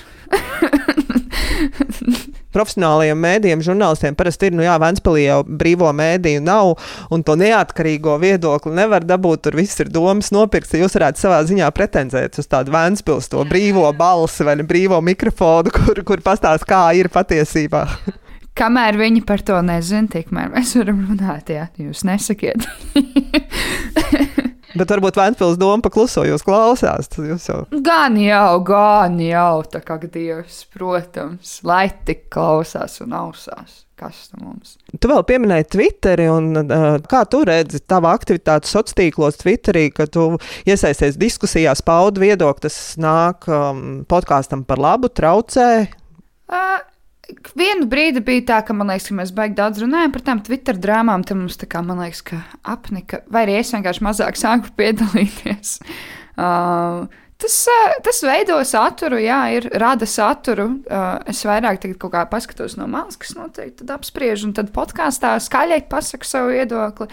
profesionālajiem mēdījiem, žurnālistiem parasti ir, nu jā, Vēnspēlī jau brīvo mēdīju nav, un to neatkarīgo viedokli nevar dabūt. Tur viss ir domas nopirkts. Jūs varētu savā ziņā pretendēt uz tādu Vēnspils, to brīvo balsi vai brīvo mikrofonu, (laughs) kur, kur pastāst, kā ir patiesībā. (laughs) Kamēr viņi par to nezina, tikmēr mēs varam runāt, ja jūs nesakiet. (laughs) Bet varbūt Vēnspils doma pakluso, jūs klausās. Jau... Gan jau, gan jau, tā kā Dievs, protams, lai tik klausās un ausās. Kas tam mums? Tu vēl pieminēji Twitteri, un uh, kā tu redzi tavu aktivitāti sociālos tīklos, Twitterī, ka tu iesaisties diskusijās, paudi viedokli, tas nāk um, podkāstam par labu, traucē? Uh, Vienu brīdi bija tā, ka, liekas, ka mēs baigi daudz runājam par tām Twitter drāmām. Tad mums tā kā, man liekas, ka apnika, vai arī es vienkārši mazāk sāku (laughs) piedalīties. Uh, Tas, uh, tas veido saturu, jā, ir rada saturu. Uh, es vairāk kaut kā paskatos no malas, kas notiek, tad apspriežu, un tad podkāstā skaļi pasaku savu viedokli.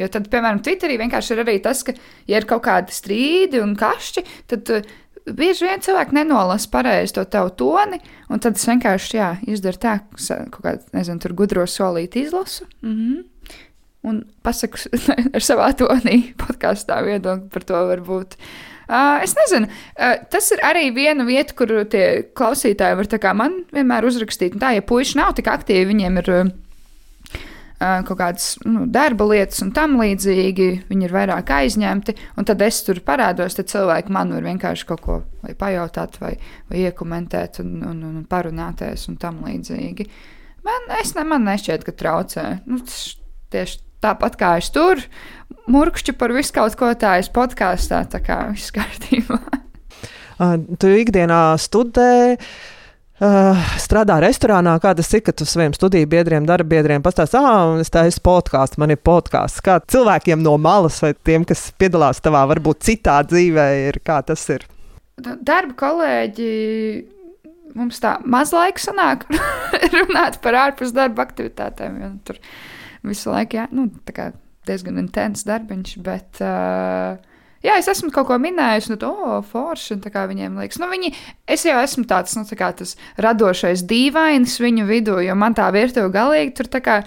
Jo tad, piemēram, Twitterī vienkārši ir arī tas, ka, ja ir kaut kādi strīdi un kašķi, tad uh, bieži vien cilvēki nenolasa pareizi to tavu toni, un tad es vienkārši jā, izdaru tā, ka kaut kādu, nezinu, tur gudro solīti izlasu. Mm -hmm. Un pasaku (laughs) ar savā tonī podkāstā viedokli par to varbūt. Uh, es nezinu, uh, tas ir arī viena vieta, kur tie klausītāji var man vienmēr uzrakstīt. Tā, ja puiši nav tik aktīvi, viņiem ir uh, kaut kādas nu, darba lietas un tam līdzīgi. Viņi ir vairāk aizņemti, un tad es tur parādos. Tad cilvēki man var vienkārši kaut ko pajautāt, vai, vai iekomentēt, un, un, un parunāties un tam līdzīgi. Man, es ne, man nešķiet, ka traucē. Nu, tieši tāpat kā es tur murkšķu par visu kaut ko tādu podkāstā, tā kā viss kārtībā. (laughs) tu ikdienā studē. Uh, strādā restorānā, kā tas ir, ka tu saviem studiju biedriem, darba biedriem pastāstīji, ah, es taisu podkāstu, man ir podkāsts. Kā cilvēkiem no malas vai tiem, kas piedalās tavā, varbūt citā dzīvē, ir kā tas ir? Darba kolēģi, mums tā maz laika sanāk (laughs) runāt par ārpus darba aktivitātēm. Tur visu laiku, jā, nu, diezgan intens darbiņš, bet. Uh, Jā, es esmu kaut ko minējusi, nu, oh, forši, viņiem liekas, nu, viņi, es jau esmu tāds, nu, tā kā tas radošais dīvainis viņu vidū, jo man tā virtuve galīgi tur tā kā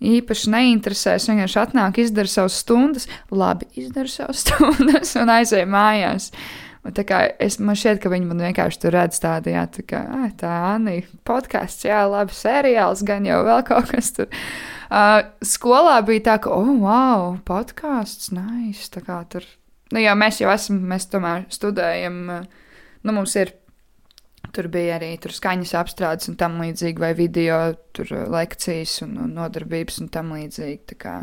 īpaši neinteresēs. Vienkārši atnāk, izdara savas stundas, labi izdara savas (laughs) stundas un aizēja mājās. Un tā kā es, man šķiet, ka viņi man vienkārši tur redz tādu, jā, tā kā ah, tā Anī, podkāsts, jā, labi, seriāls, gan jau vēl kaut kas tur. Uh, skolā bija tā, ka, oh, wow, podkāsts, nice, tā kā tur Nu, jo mēs jau esam, mēs tomēr studējam, nu, mums ir. Tur bija arī tur skaņas apstrādes un tam līdzīgi, vai video tur lekcijas un, un nodarbības un tam līdzīgi. Kā,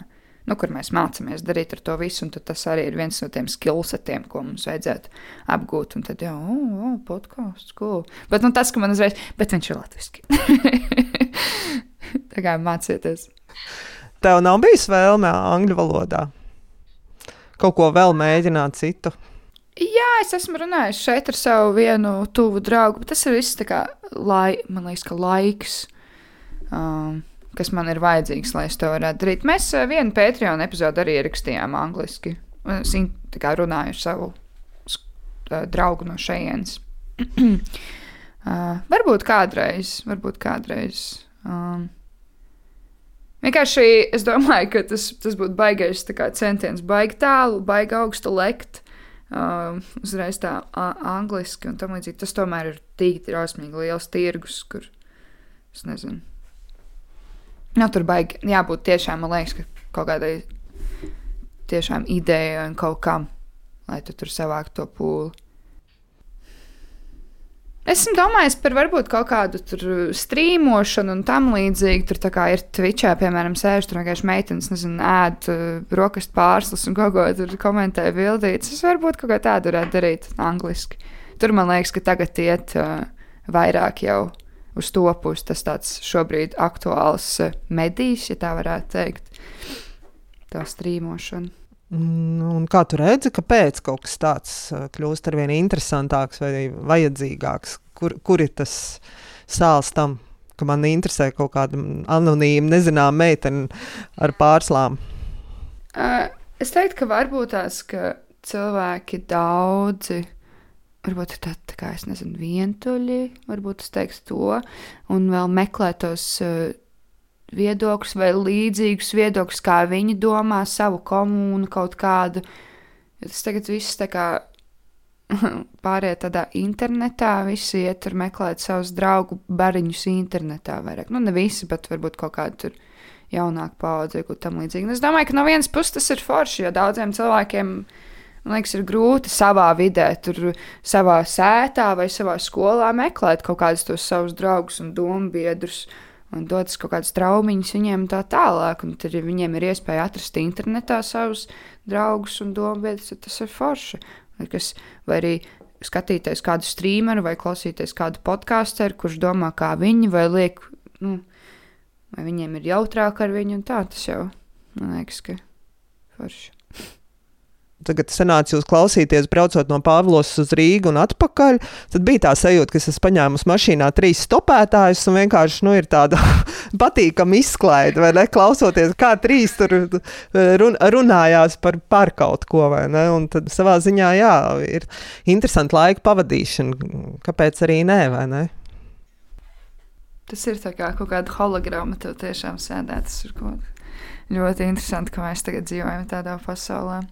nu, kur mēs mācāmies darīt ar to visu, un tas arī ir viens no tiem skillsetiem, ko mums vajadzētu apgūt. Un tad jau, oh, oh podkāsts, cool. Bet nu, tas, ka man uzreiz, bet viņš ir latviski. (laughs) Tā kā mācieties. Tev nav bijis vēlme angļu valodā? Kaut ko vēl mēģināt citu? Jā, es esmu runājis šeit ar savu vienu tuvu draugu, bet tas ir viss tā kā, lai, man liekas, ka laiks, um, kas man ir vajadzīgs, lai es to varētu darīt. Mēs uh, vienu Patreon epizodu arī ierakstījām angliski. Es kā runāju ar savu uh, draugu no šejienes. (clears throat) uh, varbūt kādreiz, varbūt kādreiz. Um, Vienkārši es domāju, ka tas, tas būtu baigais centiens, baigi tālu, baigi augstu lekt. Uh, uzreiz tā angliski un tam līdzīgi. Tas tomēr ir tik drausmīgi liels tirgus, kur es nezinu. Nav tur baigi jābūt tiešām, man liekas, ka kaut kādai tiešām idejai un kaut kam, lai tu tur savāktu to pūli. Esmu domājis par varbūt kaut kādu strīmošanu un tam līdzīgi. Tur kā ir Twitchā, piemēram, sēž tur vienkārši meitenes, nezinu, ēd uh, brokastu pārslas un kaut ko tur komentē bildītas. Es varbūt kaut ko tādu varētu darīt angliski. Tur man liekas, ka tagad iet uh, vairāk jau uz to pusi. Tas tāds šobrīd aktuāls uh, medijs, ja tā varētu teikt. Tā strīmošana. Nu, un kā tu redzi, kāpēc kaut kas tāds uh, kļūst ar vien interesantāks vai vajadzīgāks? Kur, kur ir tas sāls tam, ka man interesē kaut kāda anonīma, nezināma meitene ar pārslām? Uh, es teiktu, ka varbūt tās, ka cilvēki daudzi. Varbūt tā, tā kā es nezinu, vientuļi, varbūt es teiktu to, un vēl meklē tos uh, viedokļus vai līdzīgus viedokļus, kā viņi domā, savu komunu kaut kādu. Tas tagad viss tā kā (laughs) pāriet tādā internetā, visi iet tur meklēt savus draugu bariņus internetā vairāk. Nu, ne visi, bet varbūt kaut kādu tur jaunāku paudzi vai ko tam līdzīgu. Es domāju, ka no vienas puses tas ir forši, jo daudziem cilvēkiem, man liekas, ir grūti savā vidē, tur savā sētā vai savā skolā meklēt kaut kādus tos savus draugus un domu biedrus. Un dodas kaut kādas traumiņas viņiem tā tālāk. Tad, ja viņiem ir iespēja atrast internetā savus draugus un domāties, tad tas ir forši. Kas, vai arī skatīties kādu streameru vai klausīties kādu podkāstu, kurš domā kā viņi, vai liek, nu, vai viņiem ir jautrāk ar viņu, un tā tas jau man liekas, ka forši. Tagad sanāca jūs klausīties, braucot no Pāvlos uz Rīgu un atpakaļ, tad bija tā sajūta, ka es esmu paņēmusi mašīnā trīs stopētājus un vienkārši nu, ir tāda (laughs) patīkama izklaide, vai ne? Klausoties, kā trīs tur run, runājās par, par kaut ko, vai ne? Un tad savā ziņā, jā, ir interesanti laika pavadīšana. Kāpēc arī nē, vai ne? Tas ir kā kaut kāda hologramma, tev tiešām sēdē. Tas ir kaut kas ļoti interesanti, ka mēs tagad dzīvojam tādā pasaulē.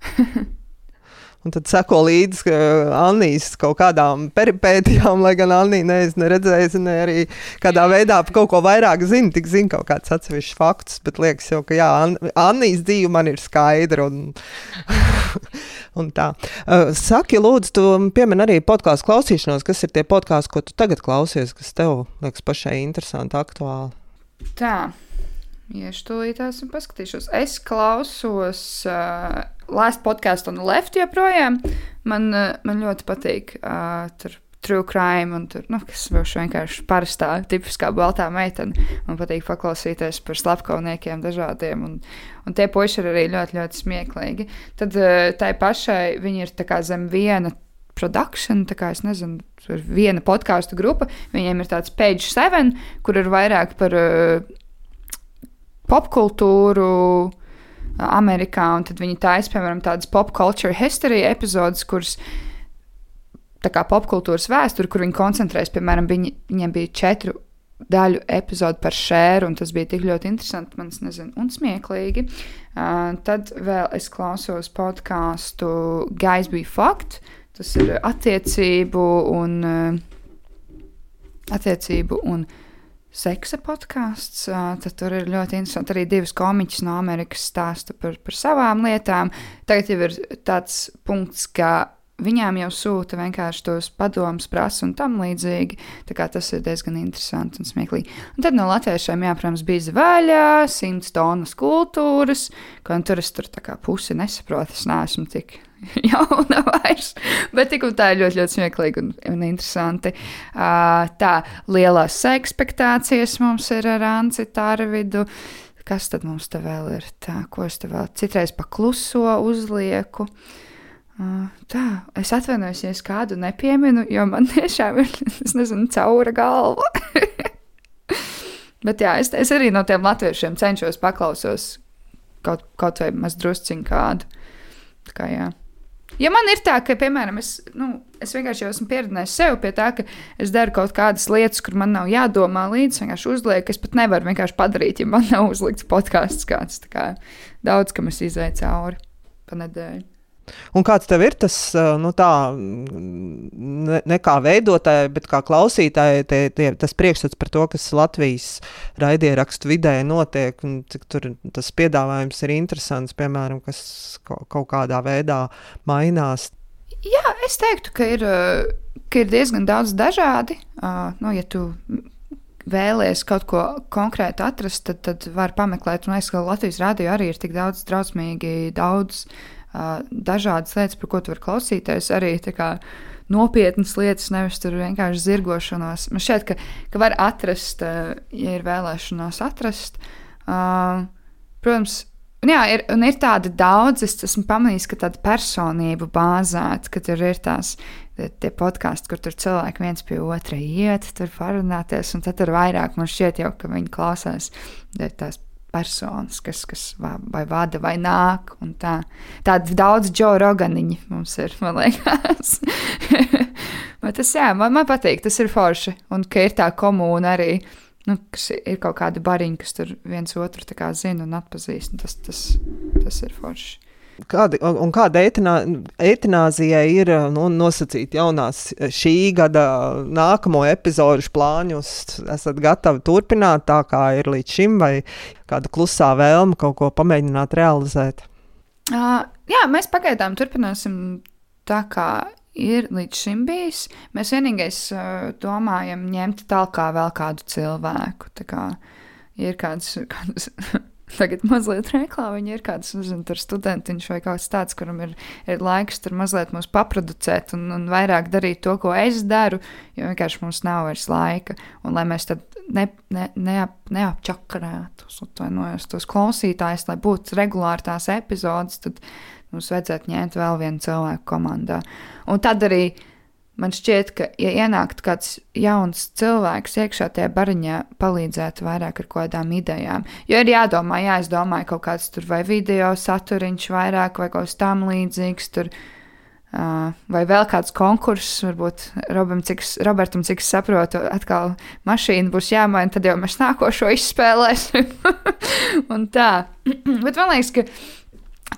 (laughs) Un tad seko līdzi Annijas kaut kādām peripētijām, lai gan Annija neesmu neredzējusi, ne arī kādā veidā par kaut ko vairāk zina, tik zina kaut kāds atsevišķs fakts, bet liekas jau, ka jā, Annijas dzīve man ir skaidra. Un, (laughs) un tā. Saki, lūdzu, tu piemin arī podkāstu klausīšanos, kas ir tie podkāsti, ko tu tagad klausies, kas tev liekas pašai interesanti, aktuāli. Tā. Iešu tūlītās un paskatīšos. Es klausos uh, Last on the Left joprojām. Man, uh, man ļoti patīk uh, tur true crime un tur, nu, kas būs vienkārši parastā, tipiskā baltā meitene. Man patīk paklausīties par slepkavniekiem dažādiem, un, un tie puiši ir arī ļoti, ļoti smieklīgi. Tad uh, tai pašai viņi ir zem viena production, tā kā es nezinu, tur viena podkāstu grupa. Viņiem ir tāds page seven, kur ir vairāk par uh, popkultūru. Amerikā, un tad viņi taisa, piemēram, tādas popkultūra history epizodes, kuras kā popkultūras vēsture, kur viņi koncentrējas, piemēram, viņi, viņiem bija četru daļu epizode par šēru, un tas bija tik ļoti interesanti, man nezinu, un smieklīgi. Uh, tad vēl es klausos podkāstu Guys Be Fact, tas ir attiecību un, uh, attiecību un uh, seksa podkāsts. Tad tur ir ļoti interesanti. Arī divas komiķis no Amerikas stāsta par, par savām lietām. Tagad jau ir tāds punkts, ka viņām jau sūta vienkārši tos padomus, prasa un tam līdzīgi. Tas ir diezgan interesanti un smieklīgi. Un tad no latviešiem, jā, protams, bija vaļā, simts tonnas kultūras, ko tur es tur pusi nesaprotu. Es neesmu tik (laughs) jauna vairs. Bet tik un tā ir ļoti, ļoti smieklīgi un, un interesanti. Uh, tā lielās ekspektācijas mums ir ar Anci Tarvidu. Kas tad mums te vēl ir? Tā, ko es te vēl citreiz pakluso uzlieku. Uh, tā, es atvainojos, ja es kādu nepieminu, jo man (laughs) tiešām ir, es nezinu, caura galva. (laughs) Bet jā, es, es arī no tiem latviešiem cenšos paklausos kaut, kaut vai maz drusciņu kādu. Tā kā jā. Ja man ir tā, ka, piemēram, es, nu, es vienkārši esmu pieredzējis sev pie tā, ka es daru kaut kādas lietas, kur man nav jādomā līdzi, vienkārši uzlieku. Es pat nevaru vienkārši padarīt, ja man nav uzlikts podkāsts kāds. Kā daudz, kam es izēju cauri pa nedēļu. Un kāds tev ir tas, nu, tā, ne, ne kā veidotāji, bet kā klausītāji, tie, tie, tas priekšstats par to, kas Latvijas raidierakstu vidē notiek, un cik tur tas piedāvājums ir interesants, piemēram, kas kaut kādā veidā mainās? Jā, es teiktu, ka ir, ka ir diezgan daudz dažādi. Uh, nu, ja tu vēlēsies kaut ko konkrētu atrast, tad, tad var pameklēt. Un es domāju, ka Latvijas rādio arī ir tik daudz drausmīgi, daudz dažādas lietas, par ko tu vari klausīties. Arī nopietnas lietas, nevis vienkārši zirgošanos. Man šķiet, ka, ka var atrast, ja ir vēlēšanās atrast. Protams, Un jā, ir, un ir tāda daudz, es esmu pamanījis, ka tāda personību bāzēta, ka tur ir tās tie podkāsti, kur tur cilvēki viens pie otra iet, tur parunāties, un tad tur vairāk man šķiet jau, ka viņi klausās tās personas, kas, kas vai vada vai nāk. Tā. Tādi daudz Džo Roganiņi mums ir, man liekas. (laughs) Bet tas, jā, man, man patīk, tas ir forši. Un ka ir tā komūna arī, nu, kas ir kaut kādi bariņi, kas tur viens otru zina un atpazīst. Un tas, tas, tas ir forši. Kāda, un kāda eitanāzijai ir nu, nosacīta jaunās šī gada nākamo epizodu plāņus? Esat gatavi turpināt tā, kā ir līdz šim, vai kāda klusā vēlme kaut ko pamēģināt realizēt? Uh, jā, mēs pagaidām turpināsim tā, kā ir līdz šim bijis. Mēs vienīgais uh, domājam ņemt tālāk vēl kādu cilvēku. Tā kā ir kāds, kāds (laughs) Tagad mazliet reklāmā viņa ir kāds nezinu, studentiņš vai kaut kas tāds, kuram ir, ir laiks tur mazliet mūs paproducēt un, un vairāk darīt to, ko es daru, jo vienkārši mums nav vairs laika. Un lai mēs tad ne, ne, neap, neapčakarētu tos klausītājus, lai būtu regulāri tās epizodes, tad, mums vajadzētu ņemt vēl vienu cilvēku komandā. Un tad arī man šķiet, ka, ja ienāktu kāds jauns cilvēks iekšā tajā bariņā, palīdzētu vairāk ar kādām idejām. Jo ir jādomā, jā, es domāju, kaut kāds tur vai video saturiņš vairāk vai kaut kas tam līdzīgs. Tur, Uh, vai vēl kāds konkurss, varbūt Robam, cik, Robertam, cik es saprotu, atkal mašīna būs jāmaina, tad jau mēs nākošo izspēlēsim. (laughs) un tā. (clears throat) Bet man liekas, ka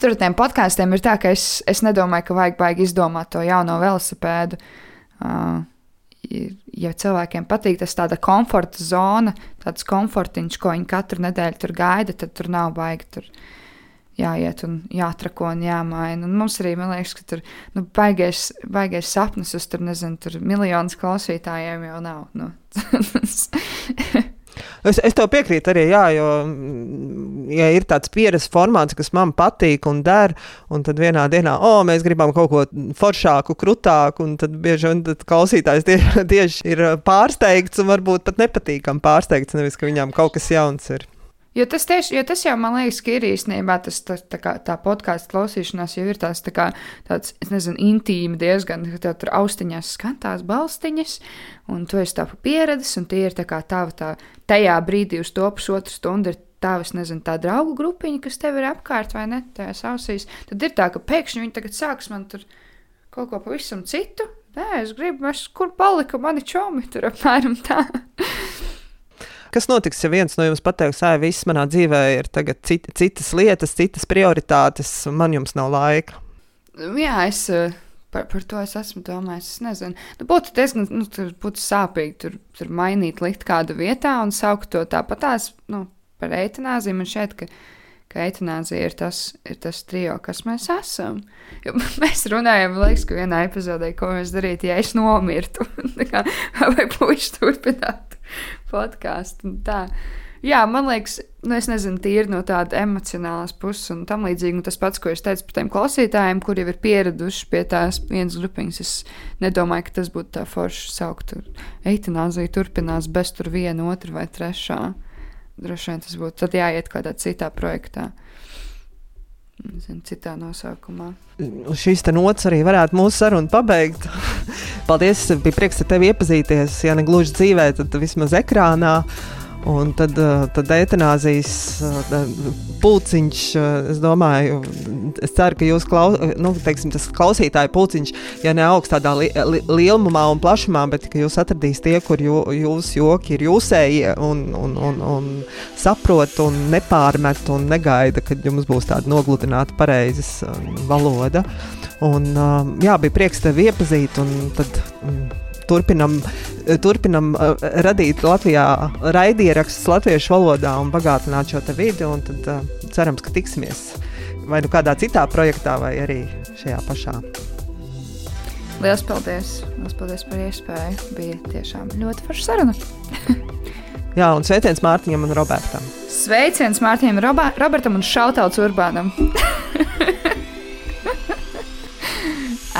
tur ar tiem podkāstiem ir tā, ka es, es nedomāju, ka vajag baigi izdomāt to jauno velosipēdu. Uh, ja cilvēkiem patīk tas tāda komforta zona, tāds komfortiņš, ko viņi katru nedēļu tur gaida, tad tur nav baigi. Tur jāiet un jāatrako un jāmaina. Un mums arī, man liekas, ka tur nu, baigais, baigais sapnis uz tur, nezinu, tur miljonus klausītājiem jau nav. Nu. (laughs) Es, es tev piekrītu arī, jā, jo, mm, ja ir tāds pieredzes formāts, kas man patīk un der, un tad vienā dienā, o, oh, mēs gribam kaut ko foršāku, krutāku, un tad bieži vien klausītājs tieši, (laughs) tieši ir pārsteigts un varbūt pat nepatīkam pārsteigts, nevis ka viņam kaut kas jauns ir. Jo tas, tieši, jo tas jau man liekas, ka ir īstenībā tas, tas, tā, kā, tā podkāstu klausīšanās jau ir tās, tā kā, tāds, es nezinu, intīmi diezgan, ka tev tur austiņās skan tās balstiņas, un tu esi tā pieredzes, un tie ir tā kā tava tā, tajā brīdī uz to pusotru stundu ir tavs, nezinu, tā draugu grupiņa, kas tev ir apkārt vai ne, tajās ausīs. Tad ir tā, ka pēkšņi viņi tagad sāks man tur kaut ko pavisam citu. Nē, es gribu, es, kur palika mani čomi, tur apmēram tā. Kas notiks, ja viens no jums pateiks, ka viss manā dzīvē ir cit, citas lietas, citas prioritātes, man jums nav laika? Jā, es. Eh, par, par to es esmu domājis. Es nezinu, nu, būtu diezgan nu, būtu sāpīgi tur, tur mainīt, likt kādu vietā un saukt to tāpatās nu, par eitanāziju. Man šķiet, ka, ka eitanāzija ir tas, ir tas trio, kas mēs esam. Jo (laughs) mēs runājam, liekas, ka vienā epizodē, ko mēs darītu, ja es nomirtu, (laughs) kā, vai puiši turpinātu (laughs) podkāstu. Jā, man liekas, nu, es nezinu, tīri no tādas emocionālas puses un tam līdzīgi. Un tas pats, ko es teicu par tiem klausītājiem, kuriem ir pieraduši pie tās vienas grupiņas, es nedomāju, ka tas būtu tā forši saukt. Eitanāzija turpinās bez tur viena, otra vai trešā. Droši vien tas būtu jāiet kādā citā projektā. Zinu, citā nosaukumā. Šīs nots arī varētu mūsu sarunu pabeigt. (laughs) Paldies, bija prieks ar tevi iepazīties. Ja ne gluži dzīvē, tad vismaz ekrānā. Un tad, eh, tad eitanāzijas eh, pulciņš, eh, es domāju, es ceru, ka jūs klaus, nu, teiksim, tas klausītāju pulciņš, ja ne augsts tādā li, li, lielumā un plašumā, bet ka jūs atradīs tie, kur jū, jūsu joki ir jūsējie un, un, un, un saprot un nepārmet un negaida, kad jums būs tāda nogludināta pareizes valoda. Un, jā, bija prieks tevi iepazīt un tad. Mm, turpinam, turpinam uh, radīt Latvijā raidierakstus latviešu valodā un bagātināt šo vidi. Tad uh, cerams, ka tiksimies vai nu kādā citā projektā, vai arī šajā pašā. Lielas paldies! Lielas paldies par iespēju! Bija tiešām ļoti forša saruna. (laughs) Jā, un sveiciens Mārtiņam un Robertam. Sveiciens Mārtiņam, Roba Robertam un Šautauts Urbānam. (laughs)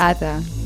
Ētā.